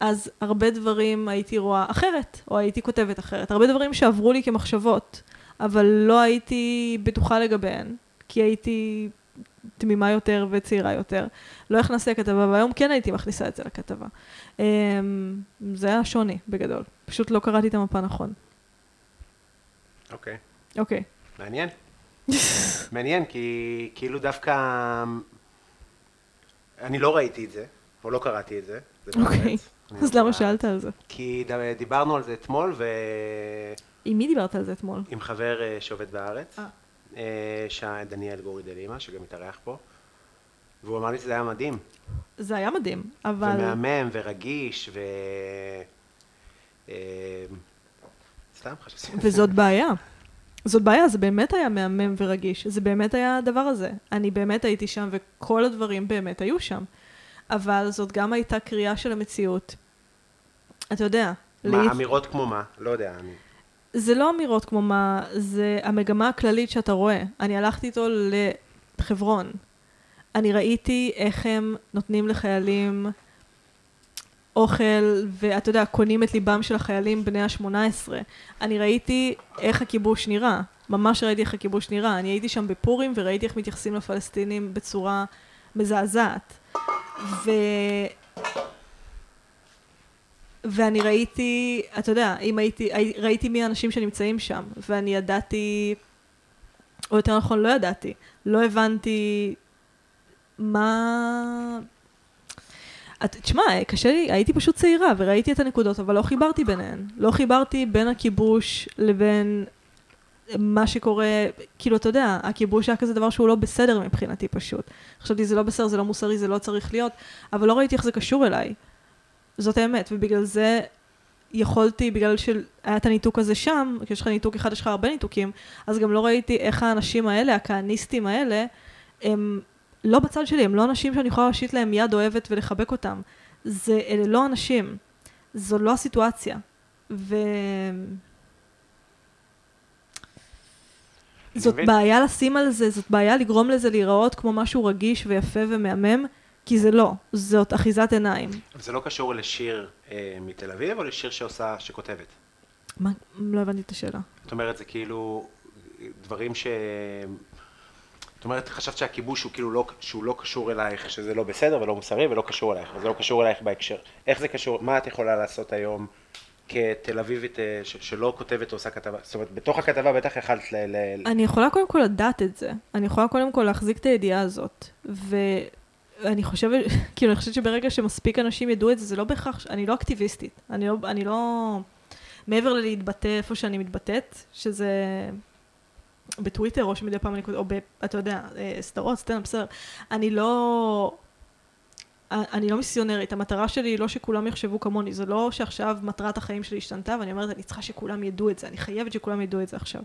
אז הרבה דברים הייתי רואה אחרת, או הייתי כותבת אחרת. הרבה דברים שעברו לי כמחשבות, אבל לא הייתי בטוחה לגביהן, כי הייתי תמימה יותר וצעירה יותר. לא הכנסתי לכתבה, והיום כן הייתי מכניסה את זה לכתבה. אמ, זה היה שוני, בגדול. פשוט לא קראתי את המפה נכון. אוקיי. אוקיי. מעניין. מעניין, כי כאילו דווקא... אני לא ראיתי את זה, או לא קראתי את זה. אוקיי. אז לא למה בארץ. שאלת על זה? כי דיברנו על זה אתמול, ועם עם מי דיברת על זה אתמול? חבר אה, שעובד בארץ, אה. אה, שה- דניאל גורי דלימה, שגם התארח פה, והוא אמר לי שזה היה מדהים, זה היה מדהים, אבל... ומהמם, ורגיש, ו... אה, סתם חשבתי. וזאת בעיה. זאת בעיה, זה באמת היה מהמם ורגיש. זה באמת היה הדבר הזה. אני באמת הייתי שם, וכל הדברים באמת היו שם. אבל זאת גם הייתה קריאה של המציאות. אתה יודע, מה, להת- אמירות כמו מה? לא יודע, אני... זה לא אמירות כמו מה, זה המגמה הכללית שאתה רואה. אני הלכתי איתו לחברון. אני ראיתי איך הם נותנים לחיילים אוכל, ואתה יודע, קונים את ליבם של החיילים בני ה-18. אני ראיתי איך הכיבוש נראה. ממש ראיתי איך הכיבוש נראה. אני הייתי שם בפורים וראיתי איך מתייחסים לפלסטינים בצורה מזעזעת. ו... ואני ראיתי, אתה יודע, אם הייתי, הי- ראיתי מי האנשים שנמצאים שם, ואני ידעתי, או יותר נכון, לא ידעתי, לא הבנתי מה... את, תשמע, קשה לי, הייתי פשוט צעירה וראיתי את הנקודות, אבל לא חיברתי ביניהן. לא חיברתי בין הכיבוש לבין מה שקורה, כאילו, אתה יודע, הכיבוש היה כזה דבר שהוא לא בסדר מבחינתי פשוט. חשבתי, זה לא בסדר, זה לא מוסרי, זה לא צריך להיות, אבל לא ראיתי איך זה קשור אליי. זאת האמת, ובגלל זה יכולתי, בגלל שהיה את הניתוק הזה שם, כי יש לך ניתוק אחד, יש לך הרבה ניתוקים, אז גם לא ראיתי איך האנשים האלה, הכהניסטים האלה, הם לא בצד שלי, הם לא אנשים שאני יכולה להושיט להם יד אוהבת ולחבק אותם. זה, אלה לא אנשים. זו לא הסיטואציה. ו... זאת מבין. בעיה לשים על זה, זאת בעיה לגרום לזה להיראות כמו משהו רגיש ויפה ומהמם, כי זה לא, זאת אחיזת עיניים. אבל זה לא קשור לשיר אה, מתל אביב, או לשיר שעושה, שכותבת? מה, לא הבנתי את השאלה. זאת אומרת, זה כאילו דברים ש... זאת אומרת, חשבת שהכיבוש הוא כאילו לא, שהוא לא קשור אלייך, שזה לא בסדר ולא מוסרי ולא קשור אלייך, וזה לא קשור אלייך בהקשר. איך זה קשור, מה את יכולה לעשות היום כתל אביבית אה, שלא כותבת או עושה כתבה? זאת אומרת, בתוך הכתבה בטח יכלת ל... ל... אני יכולה קודם כל לדעת את זה. אני יכולה קודם כל להחזיק את הידיעה הזאת. ואני חושבת, [laughs] כאילו, אני חושבת שברגע שמספיק אנשים ידעו את זה, זה לא בהכרח, אני לא אקטיביסטית. אני לא, אני לא... מעבר ללהתבטא איפה שאני מתבטאת, שזה בטוויטר, או שמדי פעם אני כותבת, או ב... אתה יודע, אה, סדרות, סטנדאפ, בסדר. אני לא... אני לא מיסיונרית, המטרה שלי היא לא שכולם יחשבו כמוני, זה לא שעכשיו מטרת החיים שלי השתנתה, ואני אומרת, אני צריכה שכולם ידעו את זה, אני חייבת שכולם ידעו את זה עכשיו.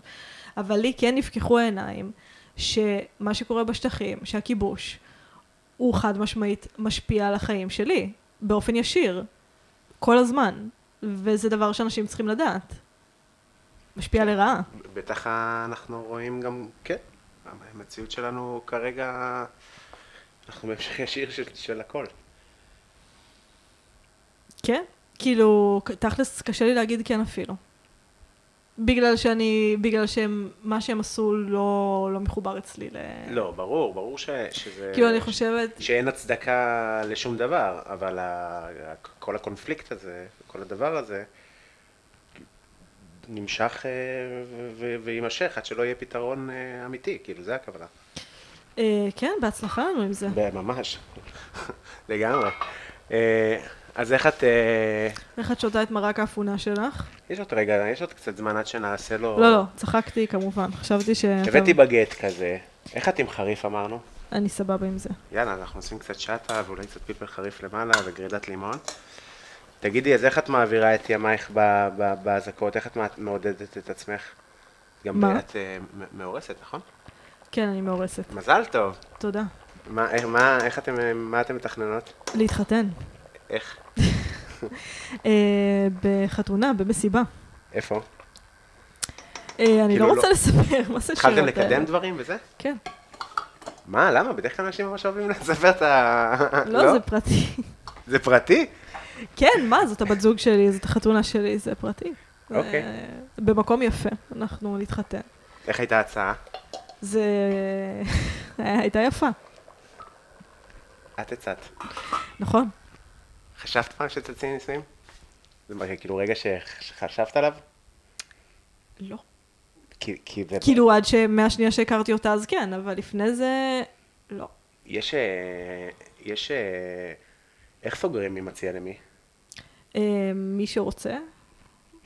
אבל לי כן נפקחו העיניים, שמה שקורה בשטחים, שהכיבוש, הוא חד משמעית משפיע על החיים שלי, באופן ישיר, כל הזמן, וזה דבר שאנשים צריכים לדעת. משפיע לרעה. בטח אנחנו רואים גם, כן, המציאות שלנו כרגע, אנחנו בהמשך ישיר של, של הכל. כן, כאילו, תכלס קשה לי להגיד כן אפילו. בגלל שאני, בגלל שהם, מה שהם עשו לא, לא מחובר אצלי ל... לא, ברור, ברור ש, שזה... כאילו, אני חושבת, שאין הצדקה לשום דבר, אבל ה, כל הקונפליקט הזה, כל הדבר הזה, נמשך אה, ויימשך עד שלא יהיה פתרון אה, אמיתי, כאילו, זה הכוונה. אה, כן, בהצלחה לנו עם זה. ממש, [laughs] לגמרי. אז איך את... איך את שותה את מרק האפונה שלך? יש עוד רגע, יש עוד קצת זמן עד שנעשה לו... לא, לא, צחקתי כמובן. חשבתי ש... הבאתי בגט כזה. איך את עם חריף אמרנו? אני סבבה עם זה. יאללה, אנחנו עושים קצת שטה ואולי קצת פלפל חריף למעלה וגרידת לימון. תגידי, אז איך את מעבירה את ימייך באזעקות? איך את מע- מעודדת את עצמך? גם מה? את אה, מאורסת, נכון? כן, אני מאורסת. מזל טוב. תודה. מה, איך, מה, איך אתם, מה אתם מתכננות? להתחתן. איך? [laughs] אה, בחתונה, במסיבה. איפה? אה, אני כאילו לא לא- רוצה לספר, מה זה השאלות התחלתם? לקדם דברים וזה? כן. מה, למה? בדרך כלל אנשים ממש אוהבים לספר את ה... לא, זה פרטי. זה פרטי? כן, מה, זאת הבת זוג שלי, זאת החתונה שלי, זה פרטי. אוקיי. אה, במקום יפה, אנחנו נתחתן. איך הייתה ההצעה? זה... [laughs] הייתה יפה. את הצעת. נכון. חשבת פעם שתציעי נישואים? זה מה, כאילו רגע שחשבת עליו? לא. כי, כי זה... כאילו, עד שמהשנייה שהכרתי אותה אז כן, אבל לפני זה, לא. יש... אה, יש... אה, איך סוגרים מי מציע למי? אה, מי שרוצה,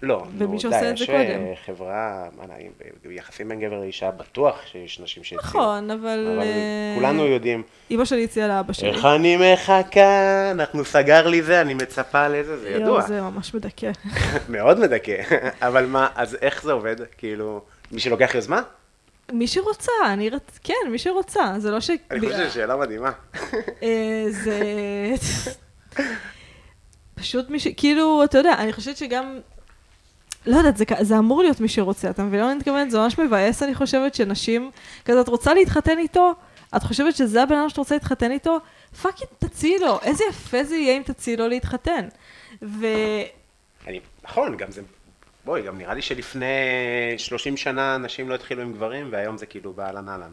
לא, נו, די, יש. אה, חברה, מה נעים, ביחסים בין גבר לאישה, בטוח שיש נשים שהציעו. נכון, אבל... אבל אה, כולנו יודעים. אימא שלי הציעה לאבא שלי. איך אני מחכה, אנחנו סגר לי זה, אני מצפה לזה, זה ידוע. זה ממש מדכא. [laughs] מאוד מדכא. אבל מה, אז איך זה עובד? כאילו, מי שלוקח יוזמה? מי שרוצה, אני רצ... כן, מי שרוצה, זה לא ש... אני חושב שזו שאלה מדהימה. זה... [laughs] פשוט מי ש... כאילו, אתה יודע, אני חושבת שגם... לא יודעת, זה, זה אמור להיות מי שרוצה, אתה מבין מה אני מתכוונת? זה ממש מבאס, אני חושבת, שנשים... כזה, את רוצה להתחתן איתו? את חושבת שזה הבן אדם שאת רוצה להתחתן איתו? פאקינג תציעי לו, איזה יפה זה יהיה אם תציעי לו להתחתן. ו... אני, נכון, גם זה, בואי, גם נראה לי שלפני 30 שנה נשים לא התחילו עם גברים, והיום זה כאילו באהלן אהלן.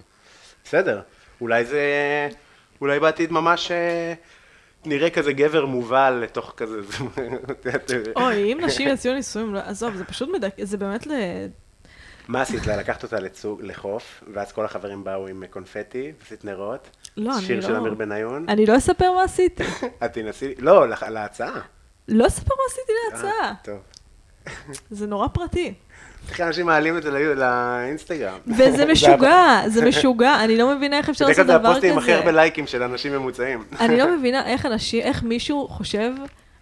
בסדר, אולי זה, אולי בעתיד ממש אה, נראה כזה גבר מובל לתוך כזה, זה- [laughs] אוי, אם נשים יציעו נישואים, לא- עזוב, זה פשוט מדכא, זה באמת ל... מה עשית לה? לקחת אותה לצוג, לחוף, ואז כל החברים באו עם קונפטי, עשית נרות, לא, אני שיר של לא- אמיר בניון, אני לא אספר מה עשיתי. [laughs] את תנסי, לא, להצעה. לא אספר מה עשיתי להצעה. אה, טוב. זה נורא פרטי. איך אנשים מעלים את זה לא- לאינסטגרם? וזה [laughs] משוגע, זה משוגע, אני לא מבינה איך אפשר לעשות כלל זה דבר הפוסטים עם הכי הרבה כזה. לייקים של אנשים ממוצעים. אני לא [laughs] מבינה איך אנשים, איך מישהו חושב,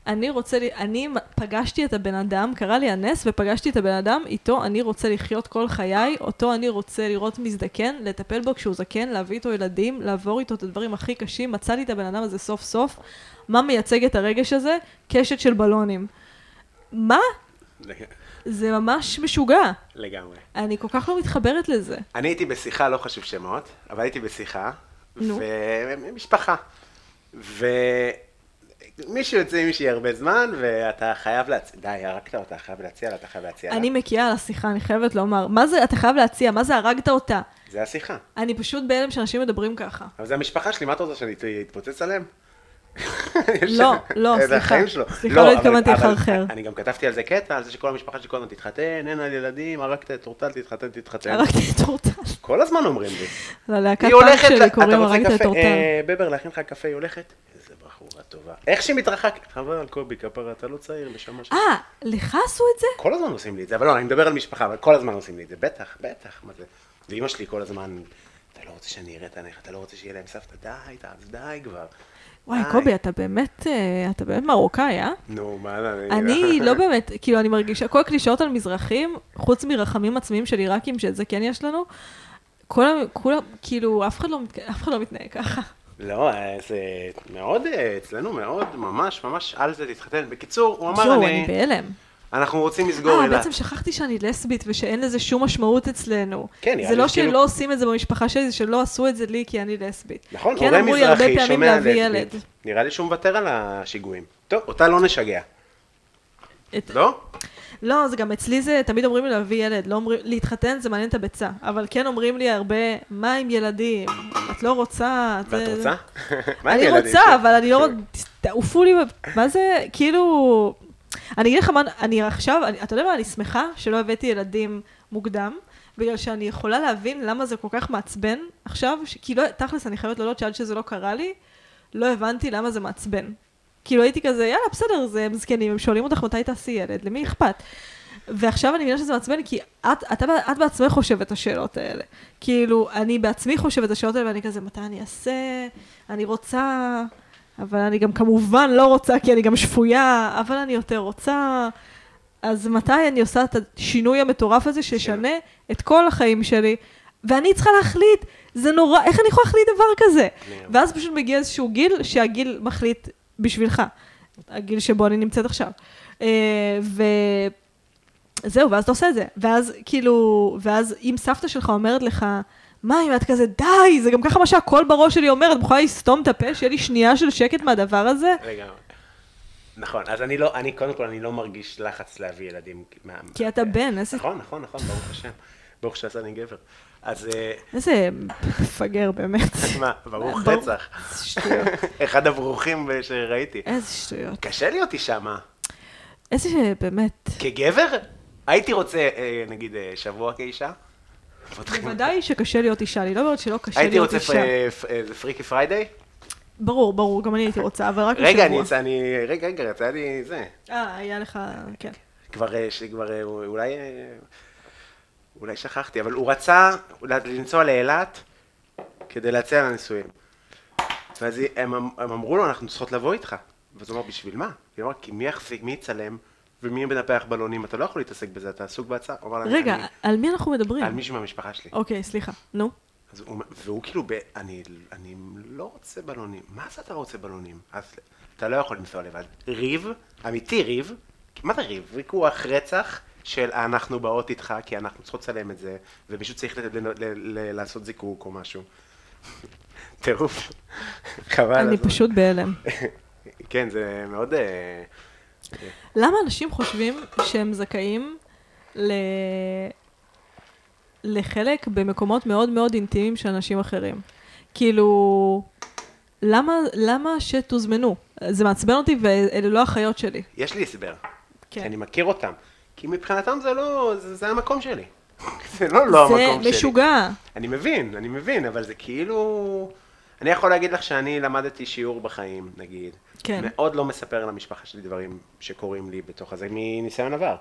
אני רוצה, אני פגשתי את הבן אדם, קרה לי הנס ופגשתי את הבן אדם, איתו אני רוצה לחיות כל חיי, אותו אני רוצה לראות מזדקן, לטפל בו כשהוא זקן, להביא איתו ילדים, לעבור איתו את הדברים הכי קשים, מצאתי את הבן אדם הזה סוף סוף. מה מייצג את הרגש הזה? קשת של בלונים. מה? זה ממש משוגע. לגמרי. אני כל כך לא מתחברת לזה. אני הייתי בשיחה, לא חשוב שמות, אבל הייתי בשיחה, נו. ומשפחה. ומישהו יוצא עם מישהי הרבה זמן, ואתה חייב להציע, די, הרגת אותה, חייב להציע לה, אתה חייב להציע לה. אני מקיאה על השיחה, אני חייבת לומר. מה זה, אתה חייב להציע, מה זה הרגת אותה? זה השיחה. אני פשוט בהלם שאנשים מדברים ככה. אבל זה המשפחה שלי, מה אתה רוצה שאני אתפוצץ עליהם? לא, לא, זה סליחה. סליחה, לא אבל- התכוונתי לחרחר. אני גם כתבתי על זה קטע, על זה שכל המשפחה שלי כל הזמן תתחתן, אין על ילדים, הרגת את אורטל, תתחתן, תתחתן. הרגתי את אורטל. כל הזמן אומרים לי. ללהקת פאנק שלי קוראים הרגת את. אה, בבר, להכין לך קפה, היא הולכת? איזה בחורה טובה. איך שהיא מתרחקת, חבל על קובי כפרה, אתה לא צעיר, נשמה שלי. אה, לך עשו את זה? כל הזמן עושים לי את זה, אבל לא, אני מדבר על משפחה, אבל כל הזמן עושים לי את זה, בטח, בטח, מה זה. ואימא שלי כל הזמן, אתה לא רוצה שאני אראה את עיניך, אתה לא רוצה שיהיה להם סבתא, די, די, די כבר. וואי. קובי, אתה באמת, אה, אתה באמת מרוקאי, אה? נו, מה אני... אני לא באמת, כאילו, אני מרגישה, כל הקלישאות על מזרחים, חוץ מרחמים עצמיים של עיראקים, שאת זה כן יש לנו, כל ה... כולם, כאילו, אף אחד לא אף אחד לא מתנהג ככה. לא, אה, זה מאוד, אה, אצלנו מאוד, ממש, ממש על זה תתחתן. בקיצור, הוא אמר, אני אני, בהלם. אנחנו רוצים לסגור אה, אילת. בעצם שכחתי שאני לסבית ושאין לזה שום משמעות אצלנו. כן, נראה זה לא שכאילו- שלא עושים את זה במשפחה שלי, זה שלא עשו את זה לי כי אני לסבית. נכון, כן הורה אמרו לי הרבה מזרחי פעמים שומע להביא לסבית. ילד. נראה לי שהוא מוותר על השיגועים. טוב, אותה לא נשגע. לא? לא, זה גם אצלי זה, תמיד אומרים לי להביא ילד, לא אומרים, להתחתן זה מעניין את הביצה, אבל כן אומרים לי הרבה, מה עם ילדים? את לא רוצה? את ואת זה- רוצה? [laughs] אני? רוצה, אבל אני לא תעופו לי, מה זה, כאילו... אני אגיד לך מה, אני עכשיו, אני, אתה יודע מה, אני שמחה שלא הבאתי ילדים מוקדם, בגלל שאני יכולה להבין למה זה כל כך מעצבן עכשיו, ש- כי לא, תכלס, אני חייבת להודות שעד שזה לא קרה לי, לא הבנתי למה זה מעצבן. כאילו הייתי כזה, יאללה, בסדר, זה הם זקנים, הם שואלים אותך מתי תעשי ילד, למי אכפת? ועכשיו אני מבינה שזה מעצבן, כי את, אתה, את בעצמך חושבת את השאלות האלה. כאילו, אני בעצמי חושבת את השאלות האלה, ואני כזה, מתי אני אעשה? אני רוצה, אבל אני גם כמובן לא רוצה, כי אני גם שפויה, אבל אני יותר רוצה. אז מתי אני עושה את השינוי המטורף הזה, שישנה את כל החיים שלי? ואני צריכה להחליט, זה נורא, איך אני יכולה להחליט דבר כזה? ואז פשוט מגיע איזשהו גיל, שהגיל מחליט בשבילך. הגיל שבו אני נמצאת עכשיו. אה, וזהו, ואז אתה עושה את זה. ואז כאילו, ואז אם סבתא שלך אומרת לך, מה אם את כזה, די, זה גם ככה מה שהקול בראש שלי אומר, את מוכנה לסתום את הפה, שיהיה לי שנייה של שקט מהדבר הזה? לגמרי. נכון, אז אני לא, אני קודם כל, אני לא מרגיש לחץ להביא ילדים. מה- כי אתה בן, איזה... נכון, נכון, נכון, ברוך השם. ברוך שעשני גבר. אז אה, איזה מפגר באמת. מה, ברוך. רצח. שטויות. [laughs] אחד הברוכים שראיתי. איזה שטויות. קשה להיות אישה, מה? איזה באמת. כגבר? הייתי רוצה, אה, נגיד, אה, שבוע כאישה. בוודאי שקשה להיות אישה, אני לא אומרת שלא קשה הייתי להיות רוצה אישה. פ- פ- איזה Freaky Friday? ברור, ברור, גם אני הייתי רוצה, אבל רק רגע, אני השבוע. אני... רגע, רגע, יצא לי זה. אה, היה לך, כן. כבר, אה, שכבר, אה, אולי... אה, אולי שכחתי, אבל הוא רצה לנסוע לאילת כדי להציע לנישואים. ואז הם, אמ- הם אמרו לו, אנחנו צריכות לבוא איתך. ואז הוא אמר, בשביל מה? היא אמרה, כי מי יחזיק, מי יצלם, ומי מנפח בלונים, אתה לא יכול להתעסק בזה, אתה עסוק בהצעה. רגע, אני- על מי אנחנו מדברים? על מישהו מהמשפחה שלי. אוקיי, סליחה, נו. אז הוא, והוא כאילו, ב, אני, אני לא רוצה בלונים. מה זה אתה לא רוצה בלונים? אז אתה לא יכול לנסוע לבד. ריב, אמיתי ריב, מה זה ריב? ויכוח רצח של אנחנו באות איתך, כי אנחנו צריכות לצלם את זה, ומישהו צריך ל, ל, ל, לעשות זיקוק או משהו. טירוף. [laughs] חבל. אני. פשוט בהלם. [laughs] כן, זה מאוד... למה אנשים חושבים שהם זכאים ל... לחלק במקומות מאוד מאוד אינטימיים של אנשים אחרים? כאילו, למה, למה שתוזמנו? זה מעצבן אותי ואלה לא החיות שלי. יש לי הסבר. כן. כי אני מכיר אותם. כי מבחינתם זה לא, זה, זה המקום שלי. [laughs] זה לא לא המקום זה שלי. משוגע. אני מבין, אני מבין, אבל זה כאילו... אני יכול להגיד לך שאני למדתי שיעור בחיים, נגיד. כן. מאוד לא מספר למשפחה שלי דברים שקורים לי בתוך הזה, מניסיון עבר.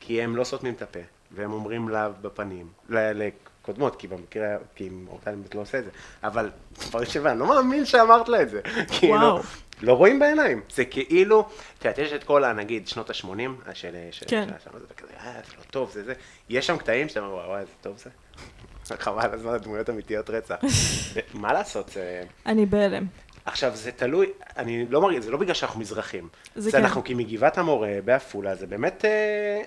כי הם לא סותמים את הפה, והם אומרים לה בפנים, לקודמות, כי במקרה, כי עם אורטל באמת לא עושה את זה. אבל כבר שבע, אני לא מאמין שאמרת לה את זה. כאילו. לא רואים בעיניים. זה כאילו, את יודעת, יש את כל, ה- נגיד, שנות ה-80, של... כן. זה כזה, אה, זה לא טוב, זה זה. יש שם קטעים שאתה אומר, וואי, איזה טוב זה. חבל הזמן, הדמויות אמיתיות רצח. [laughs] מה לעשות, זה... אני בהלם. עכשיו, זה תלוי, אני לא מרגיש, זה לא בגלל שאנחנו מזרחים. זה זה כן. אנחנו כי מגבעת המורה בעפולה, זה באמת... אה,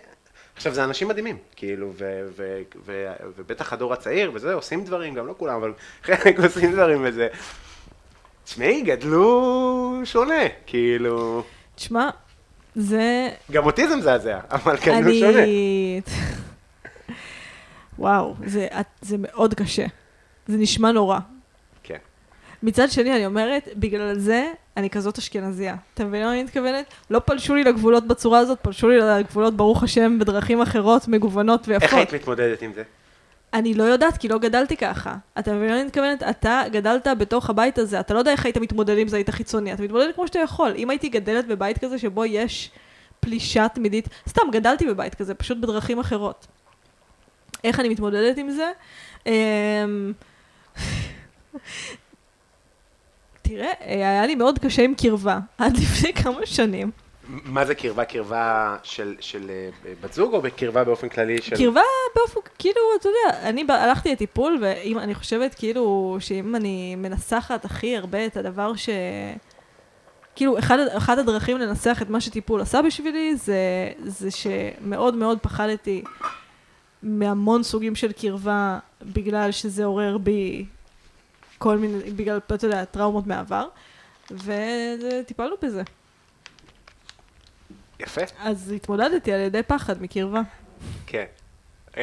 עכשיו, זה אנשים מדהימים, כאילו, ו- ו- ו- ובטח הדור הצעיר, וזה, עושים דברים, גם לא כולם, אבל חלק [laughs] עושים דברים וזה. תשמעי, גדלו שונה, כאילו... תשמע, זה... גם אותי זה מזעזע, אבל גדלו אני... שונה. [laughs] וואו, זה, זה מאוד קשה. זה נשמע נורא. כן. מצד שני, אני אומרת, בגלל זה אני כזאת אשכנזייה. אתה מבין מה אני מתכוונת? לא פלשו לי לגבולות בצורה הזאת, פלשו לי לגבולות, ברוך השם, בדרכים אחרות, מגוונות איך ויפות. היית מתמודדת עם זה? אני לא יודעת, כי לא גדלתי ככה. אתה מבין מה אני מתכוונת? אתה גדלת בתוך הבית הזה, אתה לא יודע איך היית מתמודד עם זה, היית חיצוני. אתה מתמודד כמו שאתה יכול. אם הייתי גדלת בבית כזה שבו יש פלישה תמידית, סתם, גדלתי בבית כזה, פשוט בדרכים אחרות. איך אני מתמודדת עם זה? אמ, תראה, היה לי מאוד קשה עם קרבה, עד לפני כמה שנים. מה זה קרבה? קרבה של, של אה, בת זוג או בקרבה באופן כללי של... קרבה באופן, כאילו, אתה יודע, אני הלכתי לטיפול, ואם אני חושבת כאילו, שאם אני מנסחת הכי הרבה את הדבר ש... כאילו, אחד, אחד הדרכים לנסח את מה שטיפול עשה בשבילי, זה, זה שמאוד מאוד פחדתי מהמון סוגים של קרבה, בגלל שזה עורר בי כל מיני, בגלל, אתה יודע, טראומות מהעבר, וטיפלנו בזה. יפה. אז התמודדתי על ידי פחד מקרבה. כן. אמ,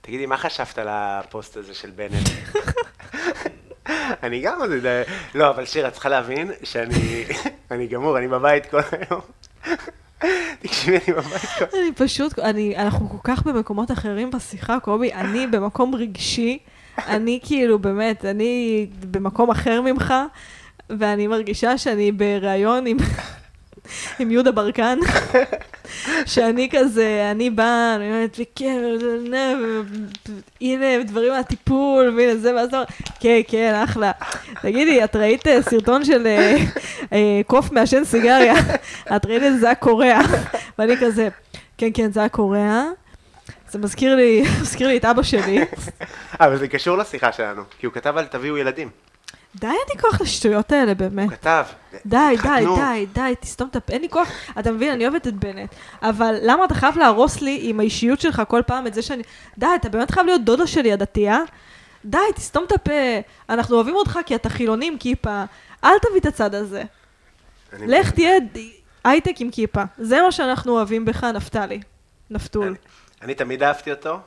תגידי, מה חשבת על הפוסט הזה של בנט? אני גם. לא, אבל שיר, את צריכה להבין שאני אני גמור, אני בבית כל היום. תקשיבי, אני כל היום. אני פשוט, אני, אנחנו כל כך במקומות אחרים בשיחה, קובי, אני במקום רגשי, אני כאילו, באמת, אני במקום אחר ממך, ואני מרגישה שאני בריאיון עם, עם יהודה ברקן, שאני כזה, אני באה, אני אומרת, וכן, הנה דברים מהטיפול, והנה זה, ואז אתה אומר, כן, כן, אחלה. תגידי, את ראית אה, סרטון של אה, אה, קוף מעשן סיגריה? את ראית את זה, קורע. ואני כזה, כן, כן, זה קורע. זה מזכיר לי, [laughs] מזכיר לי את אבא שלי. אבל זה קשור לשיחה שלנו, כי הוא כתב על תביאו ילדים. די, אין לי כוח לשטויות האלה, באמת. הוא כתב. די, די. די, די, תסתום את הפה, אין לי כוח. אתה מבין, אני אוהבת את בנט. אבל למה אתה חייב להרוס לי עם האישיות שלך כל פעם את זה שאני... די, אתה באמת חייב להיות דודה שלי הדתייה? די, תסתום את הפה. אנחנו אוהבים אותך כי אתה חילוני עם כיפה. אל תביא את הצד הזה. לך תהיה הייטק עם כיפה. זה מה שאנחנו אוהבים בך, נפתלי. נפתול. אני- אני תמיד אהבתי אותו,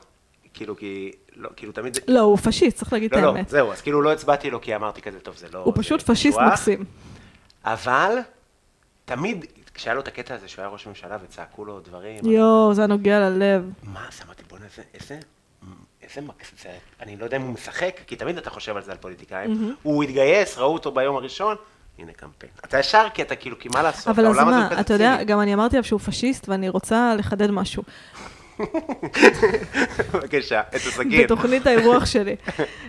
כאילו, כי לא, כאילו תמיד... לא, הוא פשיסט, צריך להגיד את לא, לא, האמת. זהו, אז כאילו לא הצבעתי לו כי אמרתי כזה, טוב, זה לא... הוא זה פשוט פשיסט ניתוח." מקסים. אבל, תמיד, כשהיה לו את הקטע הזה שהוא היה ראש ממשלה וצעקו לו דברים, יואו, זה נוגע ללב. מה, אז אמרתי, בוא'נה, איזה, איזה, מקס... זה, אני לא יודע אם הוא משחק, כי תמיד אתה חושב על זה על פוליטיקאים. הוא התגייס, ראו אותו ביום הראשון, הנה קמפיין. אתה ישר, כי אתה כאילו, כי מה לעשות, אבל אז מה, אתה יודע. גם אני אמרתי עליו שהוא פשיסט, ואני רוצה לחדד משהו. בבקשה, את הסכין. בתוכנית האירוח שלי.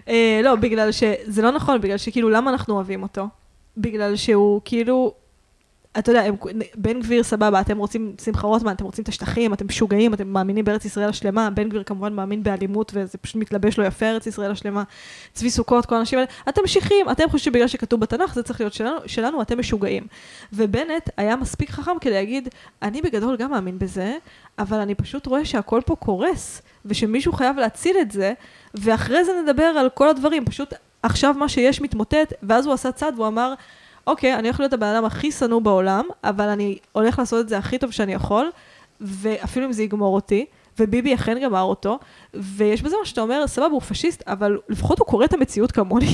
אה, לא, בגלל שזה לא נכון, בגלל שכאילו, למה אנחנו אוהבים אותו? בגלל שהוא כאילו, אתה יודע, הם, בן גביר סבבה, אתם רוצים שמחה רוטמן, אתם רוצים את השטחים, אתם משוגעים, אתם מאמינים בארץ ישראל השלמה, בן גביר כמובן מאמין באלימות, וזה פשוט מתלבש לו יפה, ארץ ישראל השלמה. צבי סוכות, כל האנשים האלה, אתם משיחים, אתם חושבים שבגלל שכתוב בתנ"ך, זה צריך להיות שלנו, שלנו אתם משוגעים. ובנט היה מספיק חכם כדי להגיד, אני בגדול גם מאמין בזה, אבל אני פשוט רואה שהכל פה קורס, ושמישהו חייב להציל את זה, ואחרי זה נדבר על כל הדברים, פשוט עכשיו מה שיש מתמוטט, ואז הוא עשה צעד והוא אמר, אוקיי, אני הולך להיות הבן אדם הכי שנוא בעולם, אבל אני הולך לעשות את זה הכי טוב שאני יכול, ואפילו אם זה יגמור אותי, וביבי אכן גמר אותו, ויש בזה מה שאתה אומר, סבבה, הוא פשיסט, אבל לפחות הוא קורא את המציאות כמוני.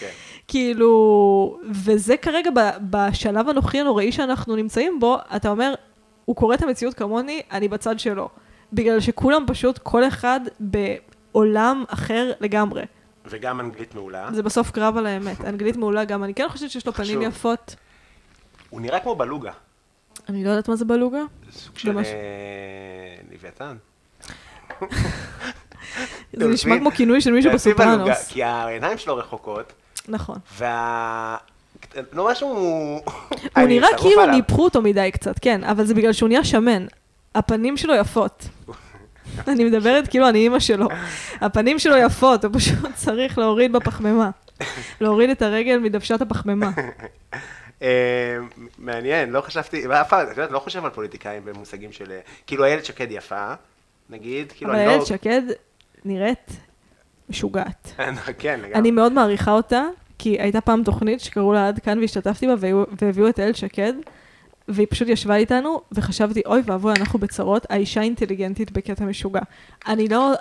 כן. כאילו, וזה כרגע ב- בשלב הנוכחי הנוראי שאנחנו נמצאים בו, אתה אומר, הוא קורא את המציאות כמוני, אני בצד שלו. בגלל שכולם פשוט, כל אחד בעולם אחר לגמרי. וגם אנגלית מעולה. זה בסוף קרב על האמת. אנגלית מעולה גם, אני כן חושבת שיש לו פנים חשוב. יפות. הוא נראה כמו בלוגה. אני לא יודעת מה זה בלוגה. סוג של ממש. אה, לוויתן. [laughs] זה נשמע כמו כינוי של מישהו בלוגה, בסופרנוס. כי העיניים שלו רחוקות, נכון. וה... לא משהו... הוא [laughs] נראה כאילו. ניפחו אותו מדי קצת, כן, אבל זה בגלל שהוא נהיה שמן. הפנים שלו יפות. [laughs] אני מדברת כאילו אני אימא שלו. הפנים שלו יפות, הוא פשוט צריך להוריד בפחמימה. להוריד את הרגל מדוושת הפחמימה. אה, מעניין, לא חשבתי, אף פעם, את יודעת, לא חושב על פוליטיקאים במושגים של... כאילו איילת שקד יפה, נגיד, כאילו אבל אני לא... איילת שקד נראית משוגעת. [laughs] כן, לגמרי. אני מאוד מעריכה אותה, כי הייתה פעם תוכנית שקראו לה עד כאן והשתתפתי בה, והביאו את איילת שקד, והיא פשוט ישבה איתנו, וחשבתי, אוי ואבוי, אנחנו בצרות, האישה אינטליגנטית בקטע משוגע. אני לא...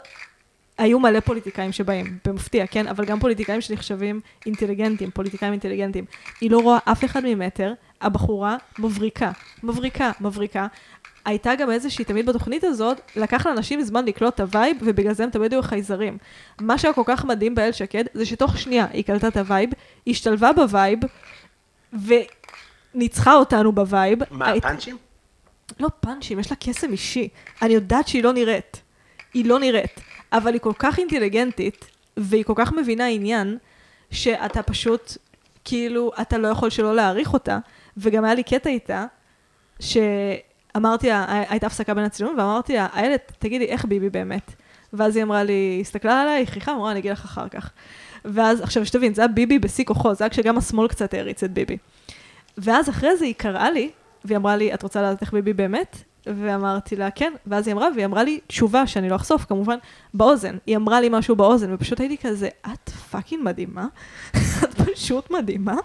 היו מלא פוליטיקאים שבאים, במפתיע, כן? אבל גם פוליטיקאים שנחשבים אינטליגנטים, פוליטיקאים אינטליגנטים. היא לא רואה אף אחד ממטר, הבחורה מבריקה, מבריקה, מבריקה. הייתה גם איזושהי, תמיד בתוכנית הזאת, לקח לאנשים זמן לקלוט את ה vibe, ובגלל זה הם תמיד היו חייזרים. מה שהיה כל כך מדהים באל שקד, זה שתוך שנייה היא קלטה את ה vibe, השתלבה ב vibe, וניצחה אותנו ב vibe. מה, היית- פאנצ'ים? לא פאנצ'ים, יש לה קסם אישי. אני יודעת שהיא לא נראית. היא לא נראית. אבל היא כל כך אינטליגנטית, והיא כל כך מבינה עניין, שאתה פשוט, כאילו, אתה לא יכול שלא להעריך אותה. וגם היה לי קטע איתה, שאמרתי לה, הייתה הפסקה בין הצילומים, ואמרתי לה, איילת, תגידי, איך ביבי באמת? ואז היא אמרה לי, הסתכלה עליי, חיכה, אמרה, אני אגיד לך אחר כך. ואז, עכשיו שתבין, זה היה ביבי בשיא כוחו, זה היה כשגם השמאל קצת העריץ את ביבי. ואז אחרי זה היא קראה לי, והיא אמרה לי, את רוצה לדעת איך ביבי באמת? ואמרתי לה, כן. ואז היא אמרה, והיא אמרה לי תשובה שאני לא אחשוף, כמובן, באוזן. היא אמרה לי משהו באוזן, ופשוט הייתי כזה, את fucking מדהימה. [laughs] את פשוט מדהימה.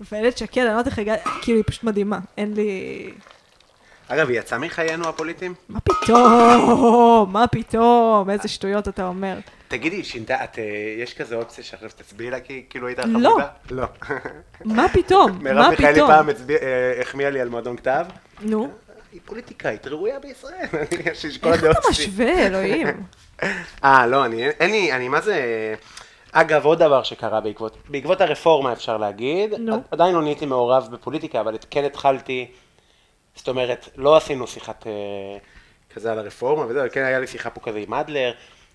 ואיילת שקד, אני לא יודעת איך הגעתי, כאילו, היא פשוט מדהימה. אין לי... אגב, היא יצאה מחיינו הפוליטיים? מה פתאום? מה פתאום? איזה שטויות אתה אומר. תגידי, שינתה, את, אה, יש כזה אופציה שעכשיו תצביעי לה כי כאילו היית לא. חמודה? לא. מה פתאום? [laughs] מרב מה מיכאלי פתאום? פעם הצביע- אה, החמיאה לי על מועדון כתב. נו, היא פוליטיקאית ראויה בישראל. [laughs] איך אתה. משווה, אלוהים? [laughs] אה, לא, אני, אין לי, אני מה זה... אגב, עוד דבר שקרה בעקבות, בעקבות הרפורמה אפשר להגיד, נו. עדיין לא נהייתי מעורב בפוליטיקה, אבל כן התחלתי, זאת אומרת, לא עשינו שיחת אה, כזה על הרפורמה וזה, אבל כן היה לי שיחה פה כזה עם אדלר,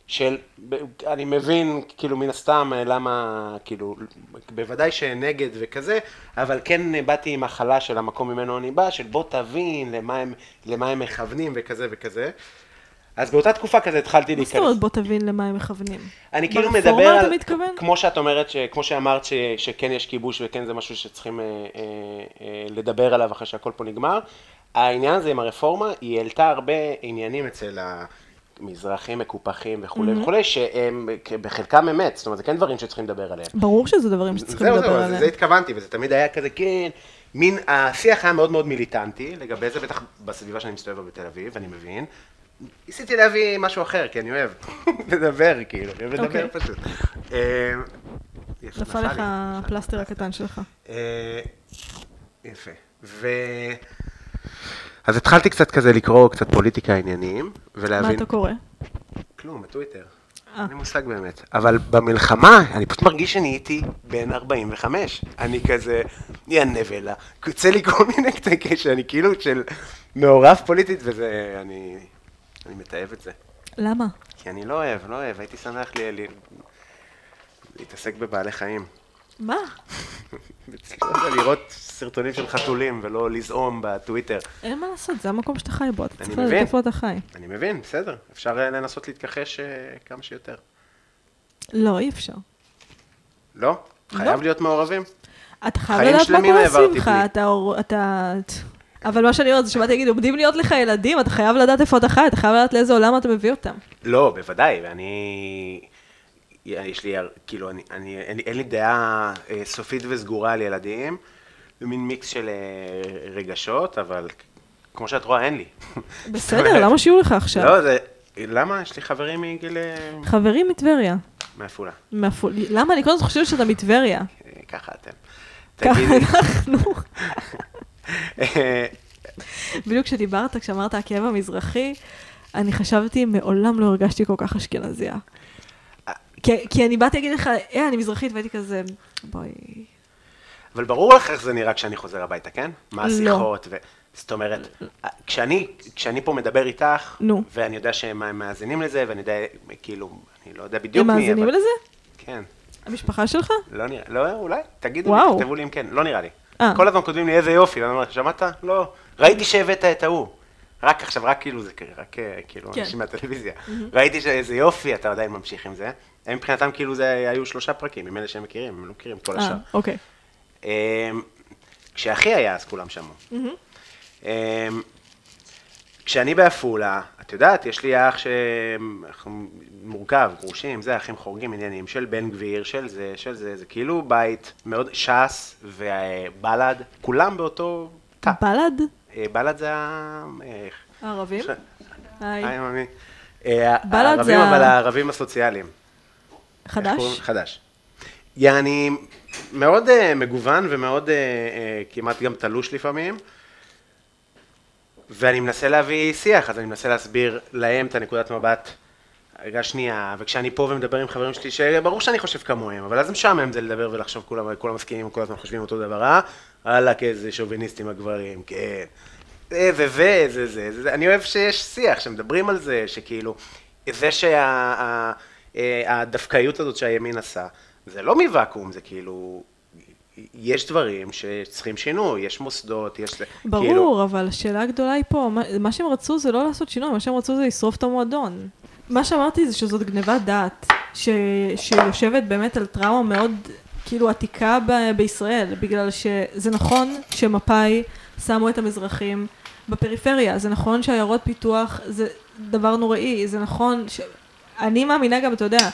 של, אני מבין, כאילו, מן הסתם, אה, למה, כאילו, בוודאי שנגד וכזה, אבל כן באתי עם הכלה של המקום ממנו אני בא, של בוא תבין למה הם, למה הם מכוונים וכזה וכזה. אז באותה תקופה כזה התחלתי מה זאת להיכנס. אומרת בוא תבין למה הם מכוונים? אני כאילו ברפורמה מדבר אתה על, מתכוון? כמו שאת אומרת, כמו שאמרת ש, שכן יש כיבוש וכן זה משהו שצריכים אה, אה, אה, לדבר עליו אחרי שהכל פה נגמר. העניין הזה עם הרפורמה, היא העלתה הרבה עניינים אצל המזרחים מקופחים וכולי Mm-hmm. וכולי, שהם בחלקם אמת, זאת אומרת, זה כן דברים שצריכים לדבר עליהם. ברור שזה דברים שצריכים לדבר עליהם. זה התכוונתי, וזה תמיד היה כזה, כן, מין, השיח היה מאוד מאוד מיליטנטי, לגבי זה בטח בסביבה שאני מסתובב בה בתל אביב, אני מבין, ניסיתי להביא משהו אחר, כי אני אוהב [laughs] לדבר, כאילו, אני אוהב לדבר אוקיי. פשוט. אה, נפל לך. הפלסטר הקטן שלך. אה, יפה. ו... אז התחלתי קצת כזה לקרוא קצת פוליטיקה עניינים, ולהבין... מה אתה קורא? כלום, בטוויטר. אה. אין לי מושג באמת. אבל במלחמה, אני פשוט מרגיש שנהייתי בן 45. אני כזה, יא נבלה. יוצא לי כל מיני קטעי שאני כאילו של מעורב פוליטית, וזה, אני, אני מתעב את זה. למה? כי אני לא אוהב, לא אוהב, הייתי שמח לי, לי, להתעסק בבעלי חיים. מה? [laughs] לא לראות סרטונים של חתולים ולא לזעום בטוויטר. אין מה לעשות, זה המקום שאתה חי בו, אתה צריך. לדעת איפה אתה חי. אני מבין, בסדר. אפשר אה, לנסות להתכחש אה, כמה שיותר. לא, אי אפשר. לא? חייב להיות מעורבים? אתה חייב לדעת מה קורה סביבך. אתה... אבל מה שאני אומרת זה שבאתי להגיד, עומדים להיות לך ילדים, אתה חייב לדעת איפה אתה חי, אתה חייב לדעת לאיזה עולם אתה מביא אותם. לא, בוודאי, ואני... יש לי, כאילו, אני, אני, אין, אין לי דעה אה, סופית וסגורה על ילדים, זה מין מיקס של אה, רגשות, אבל כמו שאת רואה, אין לי. [laughs] בסדר, למה שיהיו לך עכשיו? לא, זה... למה? יש לי חברים מגיל... אה, חברים מטבריה. מעפולה. מעפול- למה? אני כל הזמן חושבת שאתה מטבריה. ככה אתם. ככה אנחנו. [laughs] בדיוק כשדיברת, כשאמרת הכאב המזרחי, אני חשבתי, מעולם לא הרגשתי כל כך אשכנזייה. כי, כי אני באתי להגיד לך, אה, אני מזרחית, והייתי כזה, בואי. אבל ברור לך איך זה נראה כשאני חוזר הביתה, כן? מה לא. השיחות, ו... זאת אומרת, כשאני, כשאני פה מדבר איתך, נו. ואני יודע שהם מאזינים לזה, ואני יודע, כאילו, אני לא יודע בדיוק הם מי, מאזינים אבל... לזה? כן. המשפחה שלך? לא נראה, לא, אולי, תגידו וואו. לי, תכתבו לי אם כן, לא נראה לי. אה. כל הזמן כותבים לי איזה יופי, ואני אומר, שמעת? לא. ראיתי שהבאת את ההוא. רק עכשיו, רק כאילו זה, רק אה, כאילו, כן. אנשים מהטלוויזיה. ראיתי שאיזה יופי, אתה עדיין ממשיך עם זה. הם מבחינתם כאילו זה היו שלושה פרקים, עם אלה שהם מכירים, הם לא מכירים כל השאר. אה, אוקיי. אמ, כשאחי היה, אז כולם שמעו. אמ, כשאני בעפולה, את יודעת, יש לי אח שמורכב, גרושים, זה, אחים חורגים, עניינים של בן גביר, של זה, של זה, זה כאילו בית מאוד, ש"ס ובל"ד, כולם באותו תא. בל"ד? אה, בל"ד זה ה... אה, הערבים? היי. היי, ממי. אה, בל"ד הערבים, זה ה- אבל הערבים הסוציאליים. חדש? חדש. יעני, מאוד מגוון ומאוד כמעט גם תלוש לפעמים. ואני מנסה להביא שיח, אז אני מנסה להסביר להם את הנקודת מבט. רגע שנייה, וכשאני פה ומדבר עם חברים שלי, שברור שאני חושב כמוהם, אבל אז משעמם זה לדבר ולחשוב כולם, כולם מסכימים, כל הזמן חושבים אותו דבר, אה? וואלכ, איזה שוביניסטים הגברים, כן. זה וזה, זה, זה, זה, זה, אני אוהב שיש שיח, שמדברים על זה, שכאילו, זה שהדווקאיות הזאת שהימין עשה, זה לא מוואקום, זה כאילו, יש דברים שצריכים שינוי, יש מוסדות, יש... ברור, כאילו, אבל השאלה הגדולה היא פה, מה, מה שהם רצו זה לא לעשות שינוי, מה שהם רצו זה לשרוף את המועדון. מה שאמרתי זה שזאת גניבת דעת, ש, שיושבת באמת על טראומה מאוד כאילו עתיקה ב, בישראל, בגלל שזה נכון שמפא"י שמו את המזרחים בפריפריה, זה נכון שעיירות פיתוח זה דבר נוראי, זה נכון ש... אני מאמינה גם, אתה יודע,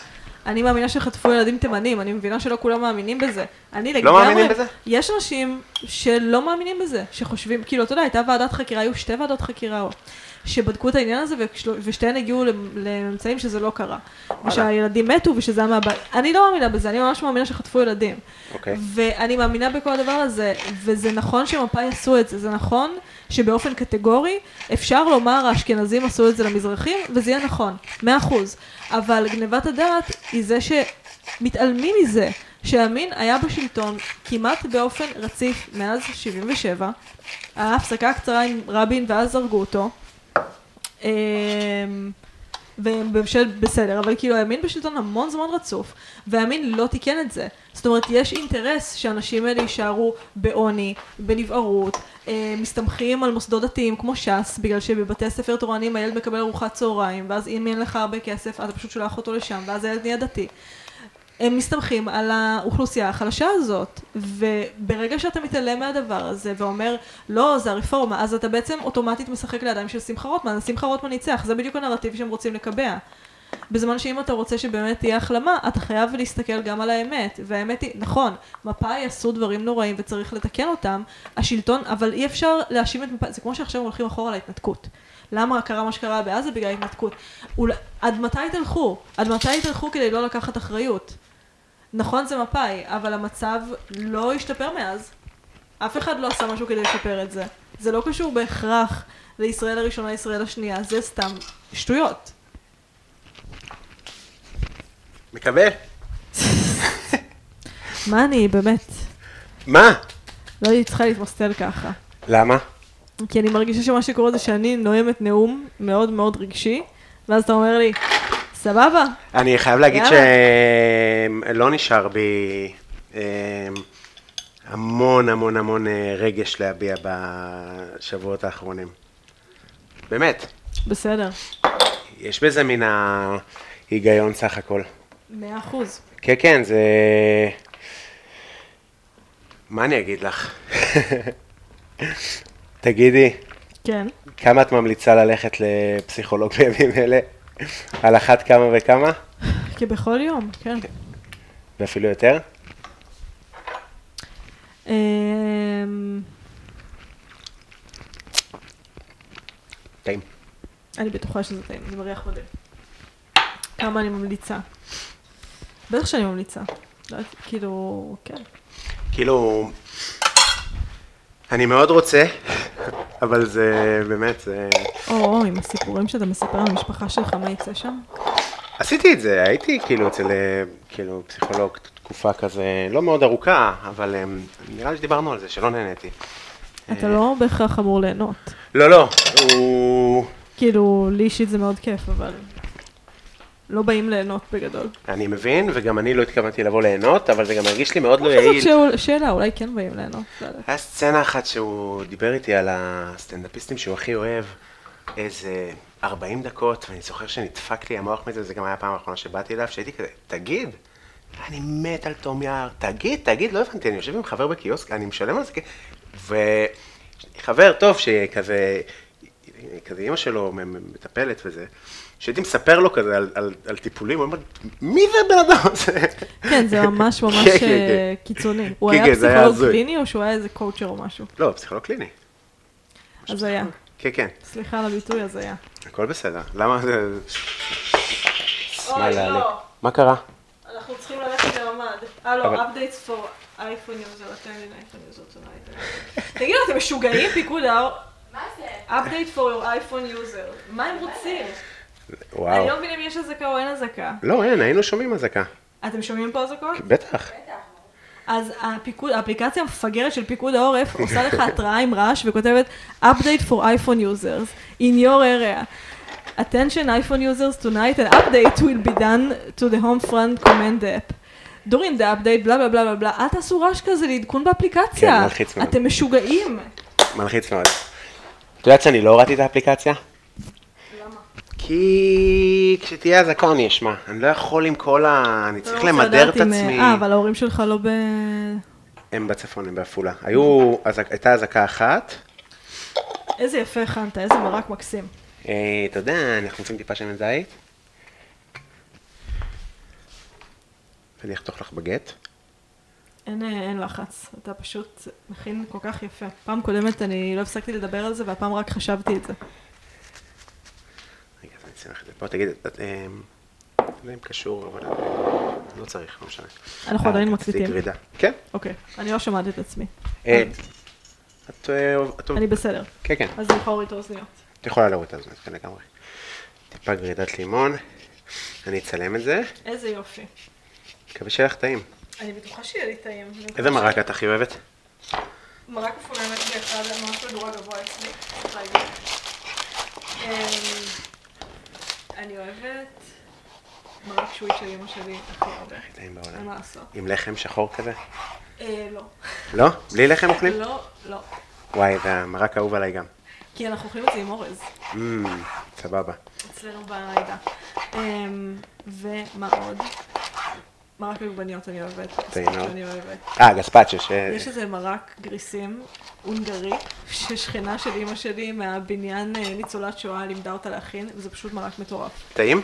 אני מאמינה שחטפו ילדים תימנים, אני מבינה שלא כולם מאמינים בזה. אני לגמרי... לא מאמינים בזה? יש אנשים שלא מאמינים בזה, שחושבים, כאילו, אתה יודע, הייתה ועדת חקירה, היו שתי ועדות חקירה שבדקו את העניין הזה, ושתיהן הגיעו למ- לממצאים שזה לא קרה. ושהילדים מתו ושזה היה מהבית. אני לא מאמינה בזה, אני ממש מאמינה שחטפו ילדים. אוקיי. ואני מאמינה בכל הדבר הזה, וזה נכון שמפא"י עשו את זה, זה נכון שבאופן קטגורי אפשר לומר האשכנזים עשו את זה למזרחים, וזה יהיה נכון, מאה אחוז. אבל גניבת הדעת היא זה שמתעלמים מזה, שהימין היה בשלטון כמעט באופן רציף מאז 77, היה הפסקה קצרה עם רבין ואז הרגו אותו. אמ, ובממשל בסדר, אבל כאילו הימין בשלטון המון זמן רצוף, והימין לא תיקן את זה. זאת אומרת, יש אינטרס שהאנשים האלה יישארו בעוני, בנבערות, אה, מסתמכים על מוסדות דתיים כמו ש"ס, בגלל שבבתי ספר תורניים הילד מקבל ארוחת צהריים, ואז אם אין לך הרבה כסף, אתה פשוט שולח אותו לשם, ואז הילד נהיה דתי. הם מסתמכים על האוכלוסייה החלשה הזאת, וברגע שאתה מתעלם מהדבר הזה ואומר, לא, זה הרפורמה, אז אתה בעצם אוטומטית משחק לידיים של שמחה רוטמן, שמחה רוטמן ניצח, זה בדיוק הנרטיב שהם רוצים לקבע. בזמן שאם אתה רוצה שבאמת תהיה החלמה, אתה חייב להסתכל גם על האמת, והאמת היא, נכון, מפא"י עשו דברים נוראים וצריך לתקן אותם, השלטון, אבל אי אפשר להאשים את מפא"י, זה כמו שעכשיו הולכים אחורה להתנתקות. למה קרה מה שקרה בעזה בגלל ההתנתקות. עד מתי תלכו? עד מתי תלכו כדי לא לקחת אחריות? נכון זה מפא"י, אבל המצב לא השתפר מאז. אף אחד לא עשה משהו כדי לשפר את זה. זה לא קשור בהכרח לישראל הראשונה, ישראל השנייה, זה סתם שטויות. מקבל? [laughs] מה אני, באמת, מה? לא הייתי צריכה להתמסטל ככה. למה? כי אני מרגישה שמה שקורה זה שאני נואמת נאום מאוד מאוד רגשי, ואז אתה אומר לי, סבבה, אני חייב להגיד. שלא נשאר בי אה, המון המון המון אה, רגש להביע בשבועות האחרונים. באמת, בסדר, יש בזה מן ההיגיון סך הכל. מאה אחוז. כן, כן, זה... מה אני אגיד לך? [laughs] תגידי, כן. כמה את ממליצה ללכת לפסיכולוג בימים אלה? על אחת כמה וכמה? כבכל יום, כן. ואפילו יותר? אמ, טעים. אני בטוחה שזה טעים, זה מריח מדהים. כמה אני ממליצה? בטח שאני ממליצה. לא כאילו, כן. כאילו, אני מאוד רוצה, אבל זה באמת, זה... או, עם הסיפורים שאתה מספר על המשפחה שלך, מה יצא שם? עשיתי את זה, הייתי כאילו אצל כאילו פסיכולוג תקופה כזה, לא מאוד ארוכה, אבל אה, נראה לי שדיברנו על זה, שלא נהניתי. אתה לא בהכרח אמור ליהנות. לא, לא, הוא... כאילו, לי אישית זה מאוד כיף, אבל לא באים ליהנות בגדול. אני מבין, וגם אני לא התכוונתי לבוא ליהנות, אבל זה גם הרגיש לי מאוד לא זאת יעיל. שאול- שאלה, אולי כן באים ליהנות. לא. היה סצנה אחת שהוא דיבר איתי על הסטנדאפיסטים שהוא הכי אוהב, איזה 40 דקות, ואני זוכר שנדפק לי המוח מזה, זה גם היה הפעם האחרונה שבאתי אליו, שהייתי כזה, תגיד, אני מת על תום יער, תגיד, תגיד, לא הבנתי, אני יושב עם חבר בקיוסק, אני משלם על זה, וחבר טוב שכזה, כזה אימא שלו מטפלת וזה, שהייתי מספר לו כזה על, על, על טיפולים, הוא אומר, מי זה הבן אדם הזה? כן, זה ממש [laughs] ממש כן, כן, אה, כן. קיצוני. הוא כן, היה כן, פסיכולוג. קליני או שהוא היה איזה קואוצ'ר או משהו? לא, פסיכולוג קליני. אז היה. כן, כן, סליחה על הביטוי, אז היה. הכל בסדר. למה זה... אוי. לא. מה קרה? אנחנו צריכים ללכת לממ"ד. הלו, updates for iPhone user, attending iPhone user tonight. תגידו, אתם משוגעים? פיקוד האור? מה זה? update for your iPhone user. מה הם רוצים? אני וואו. לא מבינה אם יש אזעקה או אין אזעקה. לא, אין, היינו שומעים אזעקה. אתם שומעים פה אזעקות? בטח. אז הפיקוד, האפליקציה המפגרת של פיקוד העורף [laughs] עושה לך התראה עם רעש וכותבת update for iPhone users in your area. attention iPhone users tonight an update will be done to the home front command app. during the update בלה בלה בלה בלה, אל תעשו רעש כזה לעדכון באפליקציה. כן, מלחיץ מאוד. אתם משוגעים. מלחיץ מאוד. את יודעת שאני לא הורדתי את האפליקציה? כי כשתהיה אזעקה אני אשמע. אני לא יכול עם כל ה... אני צריך למדר את עצמי. אה, אבל ההורים שלך לא ב... הם בצפון, הם בעפולה. היו... הייתה אזעקה אחת. איזה יפה הכנת, איזה מרק מקסים. אתה יודע, אנחנו עושים טיפה שמן זית. אני אחתוך לך בגט. אין, אה, אין לחץ, אתה פשוט מכין כל כך יפה. פעם קודמת אני לא הפסקתי לדבר על זה, והפעם רק חשבתי את זה. לך את זה פה. תגיד, את... אה, לא יודע אם קשור, אבל... אה, לא צריך, לא משנה. אנחנו אה, עדיין מקליטים. גרידה. כן. אוקיי, אני לא שומעת את עצמי. אה, את... אה, אני בסדר, כן, כן. אז אני יכולה להוריד את האוזניות. את יכולה להוריד את הזמן, כן לגמרי. טיפה גרידת לימון. אני אצלם את זה. איזה יופי. מקווה שיהיה לך טעים. אני בטוחה שיהיה לי טעים. איזה מרק את הכי אוהבת? מרק מפוננת באחד, ממש מדורג גבוה אצלי. אמ, אני אוהבת מרק שוי של אמא שלי הכי הרבה. הכי טעים אין. מה לעשות. עם לחם שחור כזה? אה, לא. לא? בלי לחם אוכלים? לא, לא. וואי, זה המרק האהוב עליי גם. כי אנחנו אוכלים את זה עם אורז. סבבה. אצלנו בעדה. אמ, ומה עוד? מרק עגבניות אני אוהבת. מאוד. אני אוהבת. אה, גספצ'ו, ש... יש איזה מרק גריסים הונגרי, ששכנה של אימא שלי מהבניין אה, ניצולת שואה לימדה אותה להכין, וזה פשוט מרק מטורף. טעים?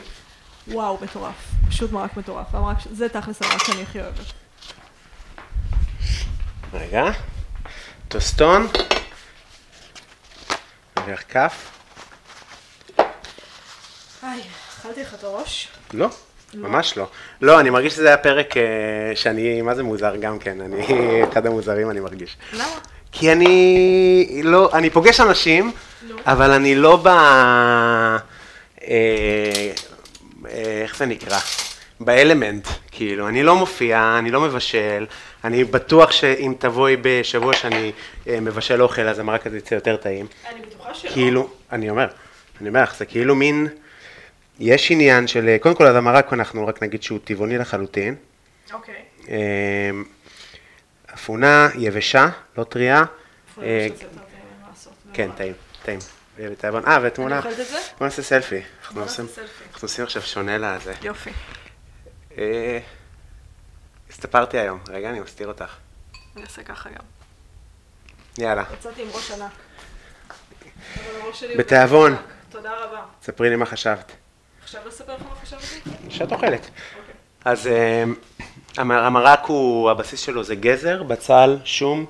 וואו, מטורף. פשוט מרק מטורף. המרק, זה תכלס המרק שאני הכי אוהבת. רגע. טוסטון. נראה כף. היי, אכלתי לך את הראש. לא, ממש לא. לא, אני מרגיש שזה היה פרק אה, שאני, מה זה מוזר גם כן, אני [laughs] אחד המוזרים אני מרגיש. למה? כי אני לא, אני פוגש אנשים. אבל אני לא ב... אה, אה, איך זה נקרא? באלמנט, כאילו, אני לא מופיע, אני לא מבשל, אני בטוח שאם תבואי בשבוע שאני מבשל אוכל, אז המרק הזה יצא יותר טעים. אני בטוחה שלא. כאילו, אני אומר, אני אומר לך, זה כאילו מין, יש עניין של, קודם כל, אז המרק, אנחנו רק נגיד שהוא טבעוני לחלוטין. אוקיי. אה, אפונה יבשה, לא טריה. אה, יותר טעים לעשות. כן, טעים, טעים. בתיאבון. אה, ותמונה. אני אוכלת את זה? בוא נעשה סלפי. אנחנו בוא עושים- נעשה סלפי. אנחנו עושים עכשיו שונה לזה. יופי. אה, הסתפרתי היום. רגע, אני מסתיר אותך. אני אעשה ככה גם. יאללה, יצאתי עם ראש ענק. בתיאבון. תודה רבה. ספרי לי מה חשבת. עכשיו לספר לך מה חשבתי? שאת אוכלת. אוקיי. אז המ- המרק הוא, הבסיס שלו זה גזר, בצל, שום,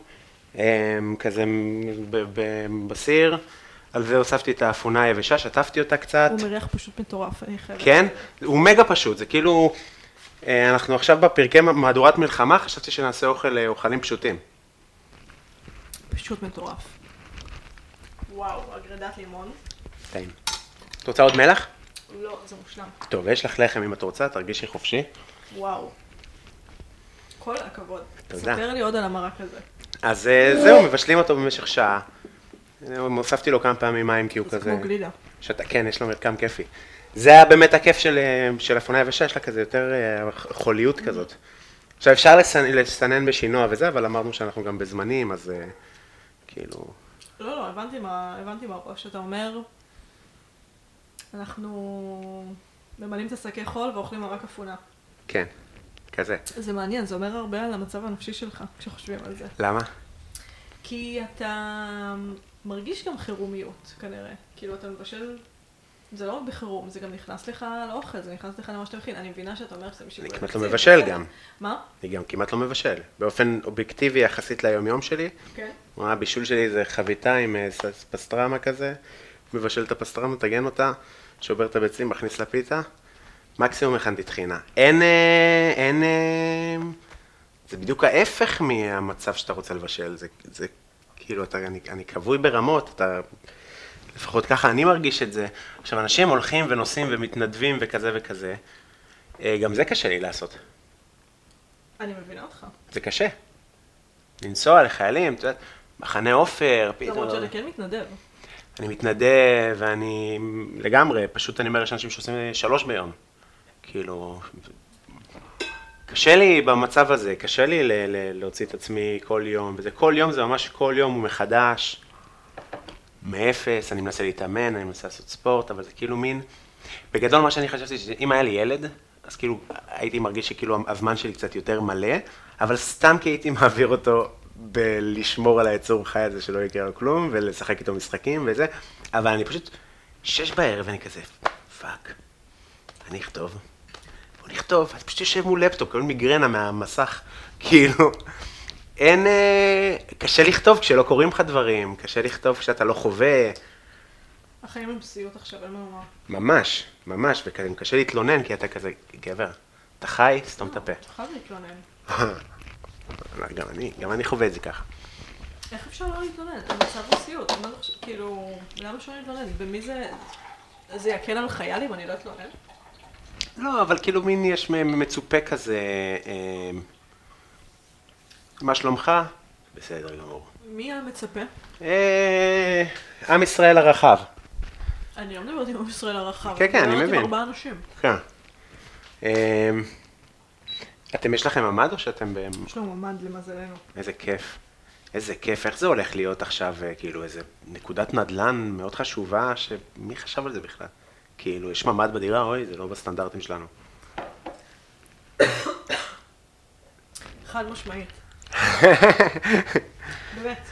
אה, כזה בסיר. על זה הוספתי את האפונה היבשה, שטפתי אותה קצת. הוא מריח פשוט מטורף, אני חייבת. כן? הוא מגה פשוט, זה כאילו, אה, אנחנו עכשיו בפרקי מהדורת מלחמה, חשבתי שנעשה אוכל, אה, אוכלים פשוטים. פשוט מטורף. וואו, אגרדת לימון. טעים. את רוצה עוד מלח? זה מושלם. טוב, יש לך לחם אם את רוצה, תרגישי חופשי. וואו. כל הכבוד. תודה. ספר לי עוד על המרק הזה. אז אה, זהו, מבשלים אותו במשך שעה. הוספתי לו כמה פעמים מים כי הוא זה כזה... כמו גלידה. שאתה, כן, יש לו מרקם כיפי. זה היה באמת הכיף של, אה, של אפונה יבשה, יש לה כזה יותר אה, חוליות כזאת. עכשיו אפשר לסנ... לסנן בשינוע וזה, אבל אמרנו שאנחנו גם בזמנים, אז כאילו... לא, לא, הבנתי מה, הבנתי מה הראש. אתה אומר, אנחנו ממלאים את השקי חול ואוכלים מרק אפונה. כן, כזה. זה מעניין, זה אומר הרבה על המצב הנפשי שלך, כשחושבים על זה. למה? כי אתה מרגיש גם חירומיות, כנראה. כאילו, אתה מבשל... זה לא רק בחירום, זה גם נכנס לך לאוכל, זה נכנס לך למה שאתה מכין. אני מבינה שאתה אומר שזה אני משיקולי כמעט לא מבשל. גם. מה? אני גם כמעט לא מבשל. באופן אובייקטיבי יחסית ליומיום שלי, כן. הבישול שלי זה חביתה עם אה, פסטרמה כזה, מבשל את הפסטרמה, טגן אותה, שובר את הביצים, מכניס לפיתה, מקסימום הכנתי טחינה. אין, אה, אין, אה, זה בדיוק ההפך מהמצב שאתה רוצה לבשל, זה, זה כאילו, אתה, אני, אני כבוי ברמות, אתה, לפחות ככה אני מרגיש את זה. עכשיו, אנשים הולכים ונוסעים ומתנדבים וכזה וכזה, אה, גם זה קשה לי לעשות. אני מבינה אותך. זה קשה. לנסוע לחיילים, את יודעת, מחנה עופר, פתאום. למרות שאתה כן מתנדב. אני מתנדב, ואני לגמרי, פשוט אני אומר, יש אנשים שעושים שלוש ביום. כאילו, קשה לי במצב הזה, קשה לי ל- ל- להוציא את עצמי כל יום, וזה כל יום, זה ממש כל יום הוא מחדש, מאפס, אני מנסה להתאמן, אני מנסה לעשות ספורט, אבל זה כאילו מין, בגדול מה שאני חשבתי, שאם היה לי ילד, אז כאילו הייתי מרגיש שכאילו הזמן שלי קצת יותר מלא, אבל סתם כי הייתי [laughs] מעביר אותו בלשמור על היצור חי הזה שלא יקרה לו כלום, ולשחק איתו משחקים וזה, אבל אני פשוט, שש בערב ואני כזה, fuck, אני אכתוב. בוא נכתוב, אז פשוט יושב מול לפטופ, כל מיגרנה מהמסך, [laughs] כאילו, אין, אה, קשה לכתוב כשלא קורים לך דברים, קשה לכתוב כשאתה לא חווה, החיים הם סיוט עכשיו, אין מה לומר. ממש, ממש, וגם קשה להתלונן, כי אתה כזה, גבר, אתה חי, סתום את הפה. אתה חייב להתלונן. [laughs] גם אני, גם אני חווה את זה ככה. איך אפשר לא להתלונן? המצב הוא סיוט. כאילו, למה שלא להתלונן? במי זה... זה יקל על חיי אם אני לא אתלונן? לא, אבל כאילו מין יש מצופה כזה, אה, מה שלומך? בסדר גמור. מי המצפה? אה, עם ישראל הרחב. אני לא מדברת עם עם ישראל הרחב. כן, כן, אני מדברת מבין. עם ארבעה אנשים. כן. אה, אתם, יש לכם ממ"ד או שאתם ב... יש לנו ממ"ד למזלנו. איזה כיף. איזה כיף. איך זה הולך להיות עכשיו, אה, כאילו, איזה נקודת נדל"ן מאוד חשובה, שמי חשב על זה בכלל? כאילו, יש ממ"ד בדירה? אוי, זה לא בסטנדרטים שלנו. חד משמעית. [laughs] באמת.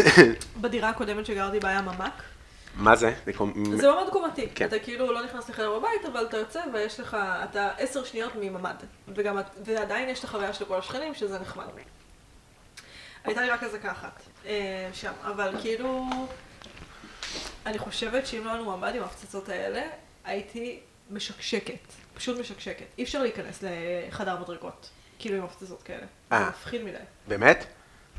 [laughs] בדירה הקודמת שגרתי בה היה ממ"ק. מה זה? זה זה ממ"ד קומתי. כן. אתה כאילו לא נכנס לחדר בבית, אבל אתה יוצא ויש לך, אתה עשר שניות מממ"ד. וגם, ועדיין יש את החוויה של כל השכנים, שזה נחמד. הייתה לי רק אזעקה אחת אה, שם, אבל כאילו, אני חושבת שאם לא היה לנו ממ"ד עם ההפצצות האלה, הייתי משקשקת, פשוט משקשקת. אי אפשר להיכנס לחדר מדרגות, כאילו עם הפצצות כאלה. זה אה. מפחיד מדי. באמת?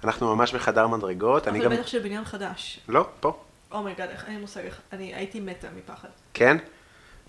אנחנו ממש בחדר מדרגות, אני אבל גם... בטח של בניין חדש. לא, פה. oh my god, איך אין לי מושג איך, אני הייתי מתה מפחד. כן?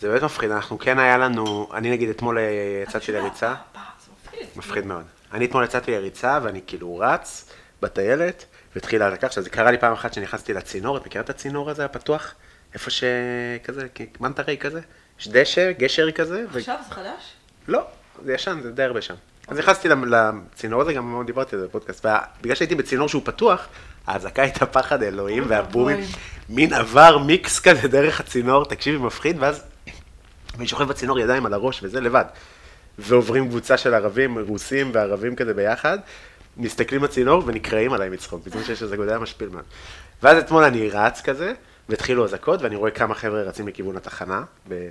זה באמת מפחיד, אנחנו כן היה לנו, אני נגיד אתמול אה, יצאתי יודע, לריצה, אה, אה, מפחיד. מאוד. אני אתמול יצאתי לריצה ואני כאילו רץ בטיילת, והתחילה הדקה, עכשיו זה קרה לי פעם אחת שנכנסתי לצינור, את מכירה את הצינור הזה הפתוח? איפה שכזה, מנטרי כזה? יש דשא, גשר כזה, ו... עכשיו זה חדש? לא, זה ישן, זה די הרבה שם. אז נכנסתי לצינור הזה, גם מאוד דיברתי על זה בפודקאסט, ובגלל שהייתי בצינור שהוא פתוח, האזעקה הייתה פחד אלוהים, והבומים. מין עבר מיקס כזה דרך הצינור, תקשיבי, מפחיד, ואז אני שוכב בצינור ידיים על הראש וזה לבד. ועוברים קבוצה של ערבים, רוסים וערבים כזה ביחד, מסתכלים בצינור ונקרעים עליי מצחוק, בזמן שיש איזה גודל משפיל מאוד. ואז אתמול אני רץ כזה, והתחילו אזעקות, ואני רואה כמה חבר'ה רצים לכיוון התחנה, ב...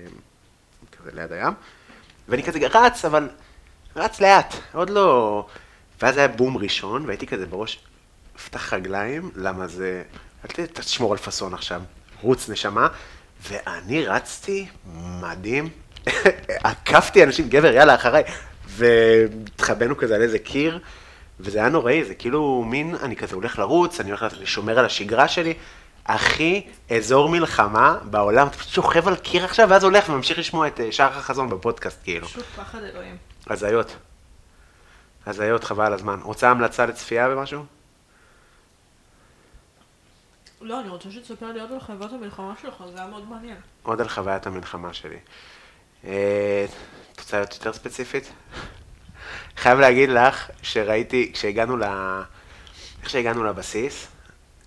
כזה ליד הים, ואני כזה רץ, אבל רץ לאט, עוד לא... ואז היה בום ראשון, והייתי כזה בראש, פתח רגליים, למה זה... אל תשמור על פאסון עכשיו, רוץ נשמה, ואני רצתי, מדהים, [laughs] עקפתי אנשים, גבר, יאללה, אחריי, והתחבאנו כזה על איזה קיר, וזה היה נוראי, זה כאילו מין, אני כזה הולך לרוץ, אני הולך לשומר על השגרה שלי, הכי אזור מלחמה בעולם, אתה פשוט שוכב על קיר עכשיו, ואז הולך וממשיך לשמוע את אה, שער החזון בפודקאסט, כאילו. פשוט פחד אלוהים. הזיות. הזיות, חבל על הזמן. רוצה המלצה לצפייה במשהו? לא, אני רוצה שתספר לי עוד על חייבות המלחמה שלך, זה היה מאוד מעניין. עוד על חוויית המלחמה שלי. אה, את רוצה להיות יותר ספציפית? [laughs] חייב להגיד לך שראיתי, כשהגענו ל... איך שהגענו לבסיס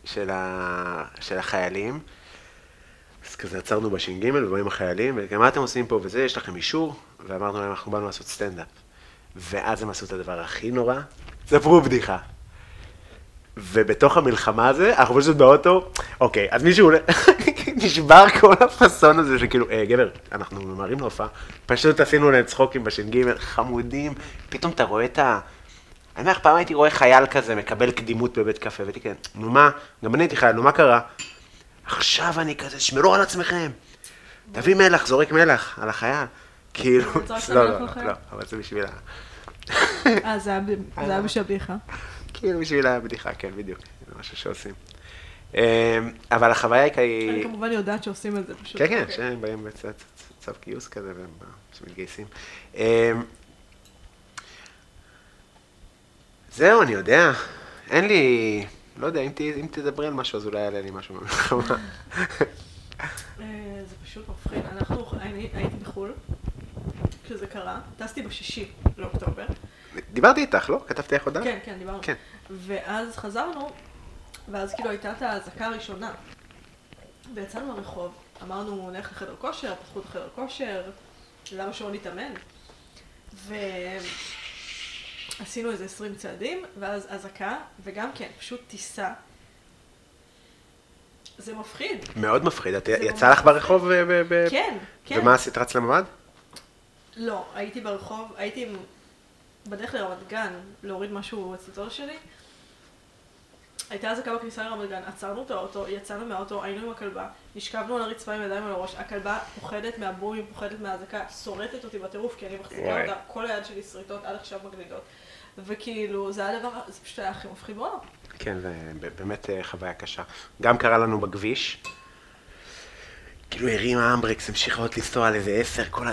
של, ה... של החיילים, אז כזה עצרנו בש"ג ובאים החיילים, וגם מה אתם עושים פה וזה, יש לכם אישור? ואמרנו להם, אנחנו באנו לעשות סטנדאפ. ואז הם עשו את הדבר הכי נורא, ספרו בדיחה. ובתוך המלחמה הזה, אנחנו פשוט באוטו, אוקיי, אז מישהו [laughs] נשבר כל הפאסון הזה שכאילו, אה, גבר, אנחנו ממהרים להופעה, פשוט עשינו להם צחוקים בש"ג, חמודים, פתאום אתה רואה את ה... אני אומר לך, פעם הייתי רואה חייל כזה מקבל קדימות בבית קפה, והייתי כזה, נו מה, גם אני הייתי חייל, נו מה קרה? עכשיו אני כזה, שמרו על עצמכם, תביא מלח, זורק מלח על החייל. כאילו, לא, לא, לא? לא, אבל זה בשביל ה... אה, זה היה ב- כאילו בשביל הבדיחה, כן, בדיוק, זה משהו שעושים. אמ, אבל החוויה היא אני. כמובן יודעת שעושים את זה פשוט. כן, כן, אוקיי. שהם באים בצו צו גיוס כזה, והם שמתגייסים. אמ, זהו, אני יודע. אין לי... לא יודע, אם ת- אם תדברי על משהו, אז אולי יעלה לי משהו במלחמה. [laughs] אה, זה פשוט מפחיד. אנחנו, אני הייתי בחו"ל, כשזה קרה, טסתי בשישי לאוקטובר. דיברתי איתך, לא? כתבתי לך הודעה? כן, כן, דיברנו. כן. ואז חזרנו, ואז כאילו הייתה את האזעקה הראשונה. ויצאנו לרחוב, אמרנו, נלך לחדר כושר, פתחו את החדר כושר, למה שלא נתאמן? ועשינו איזה 20 צעדים, ואז אזעקה, וגם כן, פשוט טיסה. זה מפחיד. מאוד מפחיד. את יצא לך ברחוב? ב- ב- ב- כן, כן. ומה עשית? רץ לממ"ד? לא, הייתי ברחוב, הייתי עם- בדרך לרמת גן להוריד משהו בציטור שלי. הייתה אזעקה בכניסה לרמת גן, עצרנו את האוטו, יצאנו מהאוטו, היינו עם הכלבה, נשכבנו על הרצפה עם ידיים על הראש, הכלבה פוחדת מהבומים, פוחדת מהאזעקה, שורטת אותי בטירוף, כי אני מחזיקה. אותה, כל היד שלי שריטות, עד עכשיו מגלידות. וכאילו, זה היה הדבר, זה פשוט היה הכי מפחיד בעולם. כן, זה באמת אה, חוויה קשה. גם קרה לנו בכביש. כאילו הרימה אמברקס, המשיכה עוד לנסוע על איזה עשר, כל ה...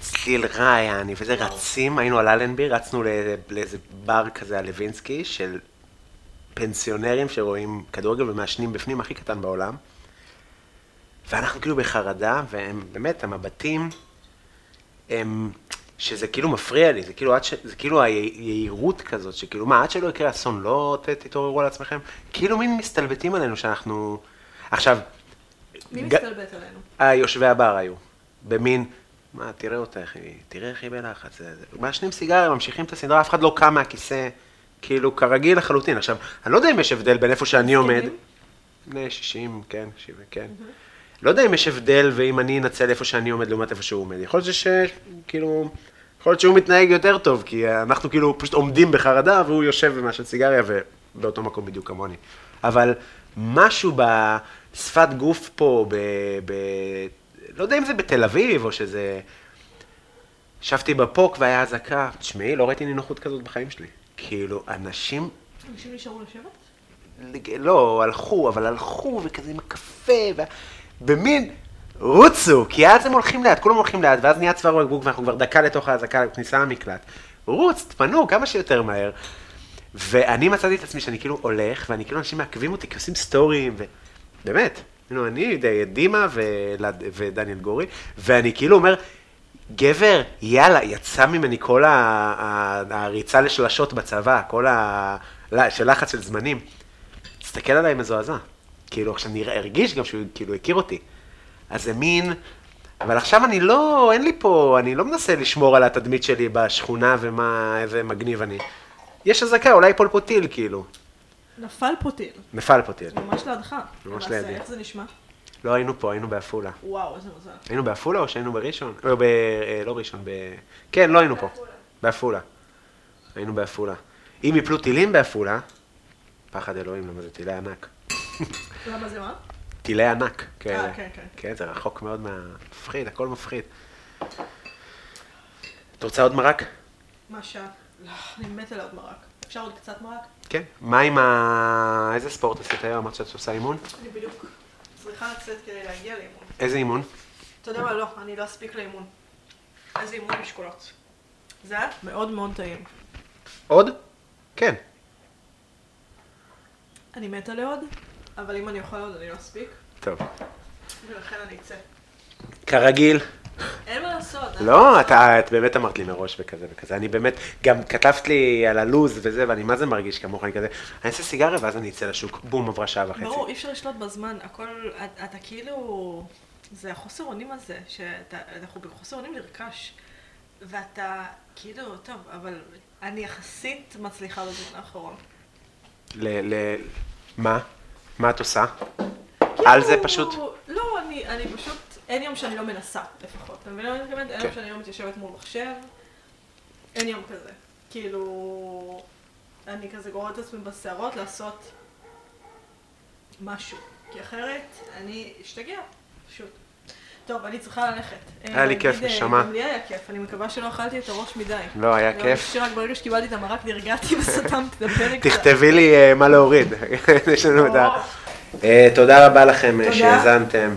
צליל רע, יעני, וזה וואו. רצים, היינו על אלנבי, רצנו לאיזה- בר כזה על לוינסקי, של פנסיונרים שרואים כדורגל ומעשנים בפנים, הכי קטן בעולם. ואנחנו כאילו בחרדה, והם, באמת, המבטים, הם, שזה כאילו מפריע לי, זה כאילו, ש, זה כאילו היהירות כזאת, שכאילו, מה, עד שלא יקרה אסון, לא תתעוררו על עצמכם? כאילו מין מסתלבטים עלינו שאנחנו... עכשיו, מי מסתלבט עלינו? היושבי הבר היו, במין, מה, תראה אותה, איך היא, תראה איך היא בלחץ. מעשנים סיגריה, ממשיכים את הסדרה, אף אחד לא קם מהכיסא, כאילו, כרגיל לחלוטין. עכשיו, אני לא יודע אם יש הבדל בין איפה שאני עומד? בני 60, כן, 70, כן. לא יודע אם יש הבדל ואם אני אנצל איפה שאני עומד לעומת איפה שהוא עומד. יכול להיות ש... כאילו, יכול להיות שהוא מתנהג יותר טוב, כי אנחנו כאילו פשוט עומדים בחרדה והוא יושב ומעשן סיגריה ובאותו מקום בדיוק כמוני. אבל משהו בשפת גוף פה, ב... ב... לא יודע אם זה בתל אביב, או שזה... ישבתי בפוק והיה אזעקה. תשמעי, לא ראיתי נינוחות כזאת בחיים שלי. כאילו, אנשים אנשים נשארו לשבת? לא, הלכו, אבל הלכו, וכזה עם הקפה, ו... במין, רוצו, כי אז הם הולכים לאט, כולם הולכים לאט, ואז נהיה צוואר בקבוק, ואנחנו כבר דקה לתוך האזעקה, בכניסה למקלט. רוץ, תפנו, כמה שיותר מהר. ואני מצאתי את עצמי שאני כאילו הולך, ואני כאילו, אנשים מעכבים אותי, כי עושים סטורים, ו... באמת, כאילו, אני, דימה ודניאל גורי, ואני כאילו אומר, גבר, יאללה, יצא ממני כל הריצה לשלשות בצבא, כל ה... של לחץ של זמנים. תסתכל עליי מזועזע. כאילו, עכשיו אני הרגיש גם שהוא כאילו הכיר אותי. אז זה מין... אבל עכשיו אני לא, אין לי פה, אני לא מנסה לשמור על התדמית שלי בשכונה ומה, איזה מגניב אני. יש אזעקה, אולי ייפול פה טיל, כאילו. נפל פה טיל. נפל פה טיל. ממש לידך. ממש לידי. איך זה נשמע? לא היינו פה, היינו בעפולה. וואו, איזה מזל. היינו בעפולה או שהיינו בראשון? לא, ב... אה, לא ראשון, ב... כן, לא היינו פה. בעפולה. היינו בעפולה. אם יפלו טילים בעפולה, פחד אלוהים, למה זה טילי ענק. [laughs] למה זה מה? טילי ענק כאלה. כן, כן. כן, זה רחוק מאוד מה... מפחיד, הכל מפחיד. את רוצה עוד מרק? מה שאת? לא, אני מתה לעוד מרק. אפשר עוד קצת מרק? כן. מה עם ה... איזה ספורט עשית היום? אמרת שאת עושה אימון? אני בדיוק צריכה לצאת כדי להגיע לאימון. איזה אימון? אתה יודע מה? לא, אני לא אספיק לאימון. איזה אימון משקולות. זה היה מאוד מאוד טעים. עוד? כן. אני מתה לעוד, אבל אם אני אוכל עוד אני לא אספיק, טוב. ולכן אני אצא. כרגיל. אין מה לעשות. לא, אתה, את באמת אמרת לי מראש וכזה וכזה. אני באמת, גם כתבת לי על הלוז וזה, ואני מה זה מרגיש כמוך, אני כזה, אני אעשה סיגריה ואז אני אצא לשוק. בום, עברה שעה וחצי. ברור, אי אפשר לשלוט בזמן, הכל, אתה, כאילו, זה החוסר אונים הזה, שאנחנו בחוסר אונים נרכש, ואתה כאילו, טוב, אבל אני יחסית מצליחה בזמן האחרון. ל... ל... מה? מה את עושה? על זה כאילו, פשוט? לא, אני, אני פשוט, אין יום שאני לא מנסה, לפחות. אתה מבין מה אני מתכוונת? אין יום כן. שאני לא מתיישבת מול מחשב, אין יום כזה. כאילו, אני כזה גוררת את עצמי בשערות לעשות משהו. כי אחרת, אני אשתגע, פשוט. טוב, אני צריכה ללכת. היה לי אה, כיף, אה, נשמה. גם לי היה כיף, אני מקווה שלא אכלתי את הראש מדי. לא, היה אני כיף. חושבת שרק ברגע שקיבלתי את המרק נרגעתי [laughs] וסתמתי את הפרק. תכתבי לי אה, מה להוריד. [laughs] יש לנו את ה... אה, תודה רבה לכם אה, תודה. שהאזנתם.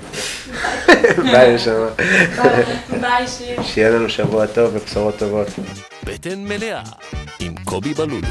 [laughs] ביי, נשמה. ביי, שיר. שיהיה לנו שבוע טוב ובשורות טובות. בטן מלאה עם קובי בלולו.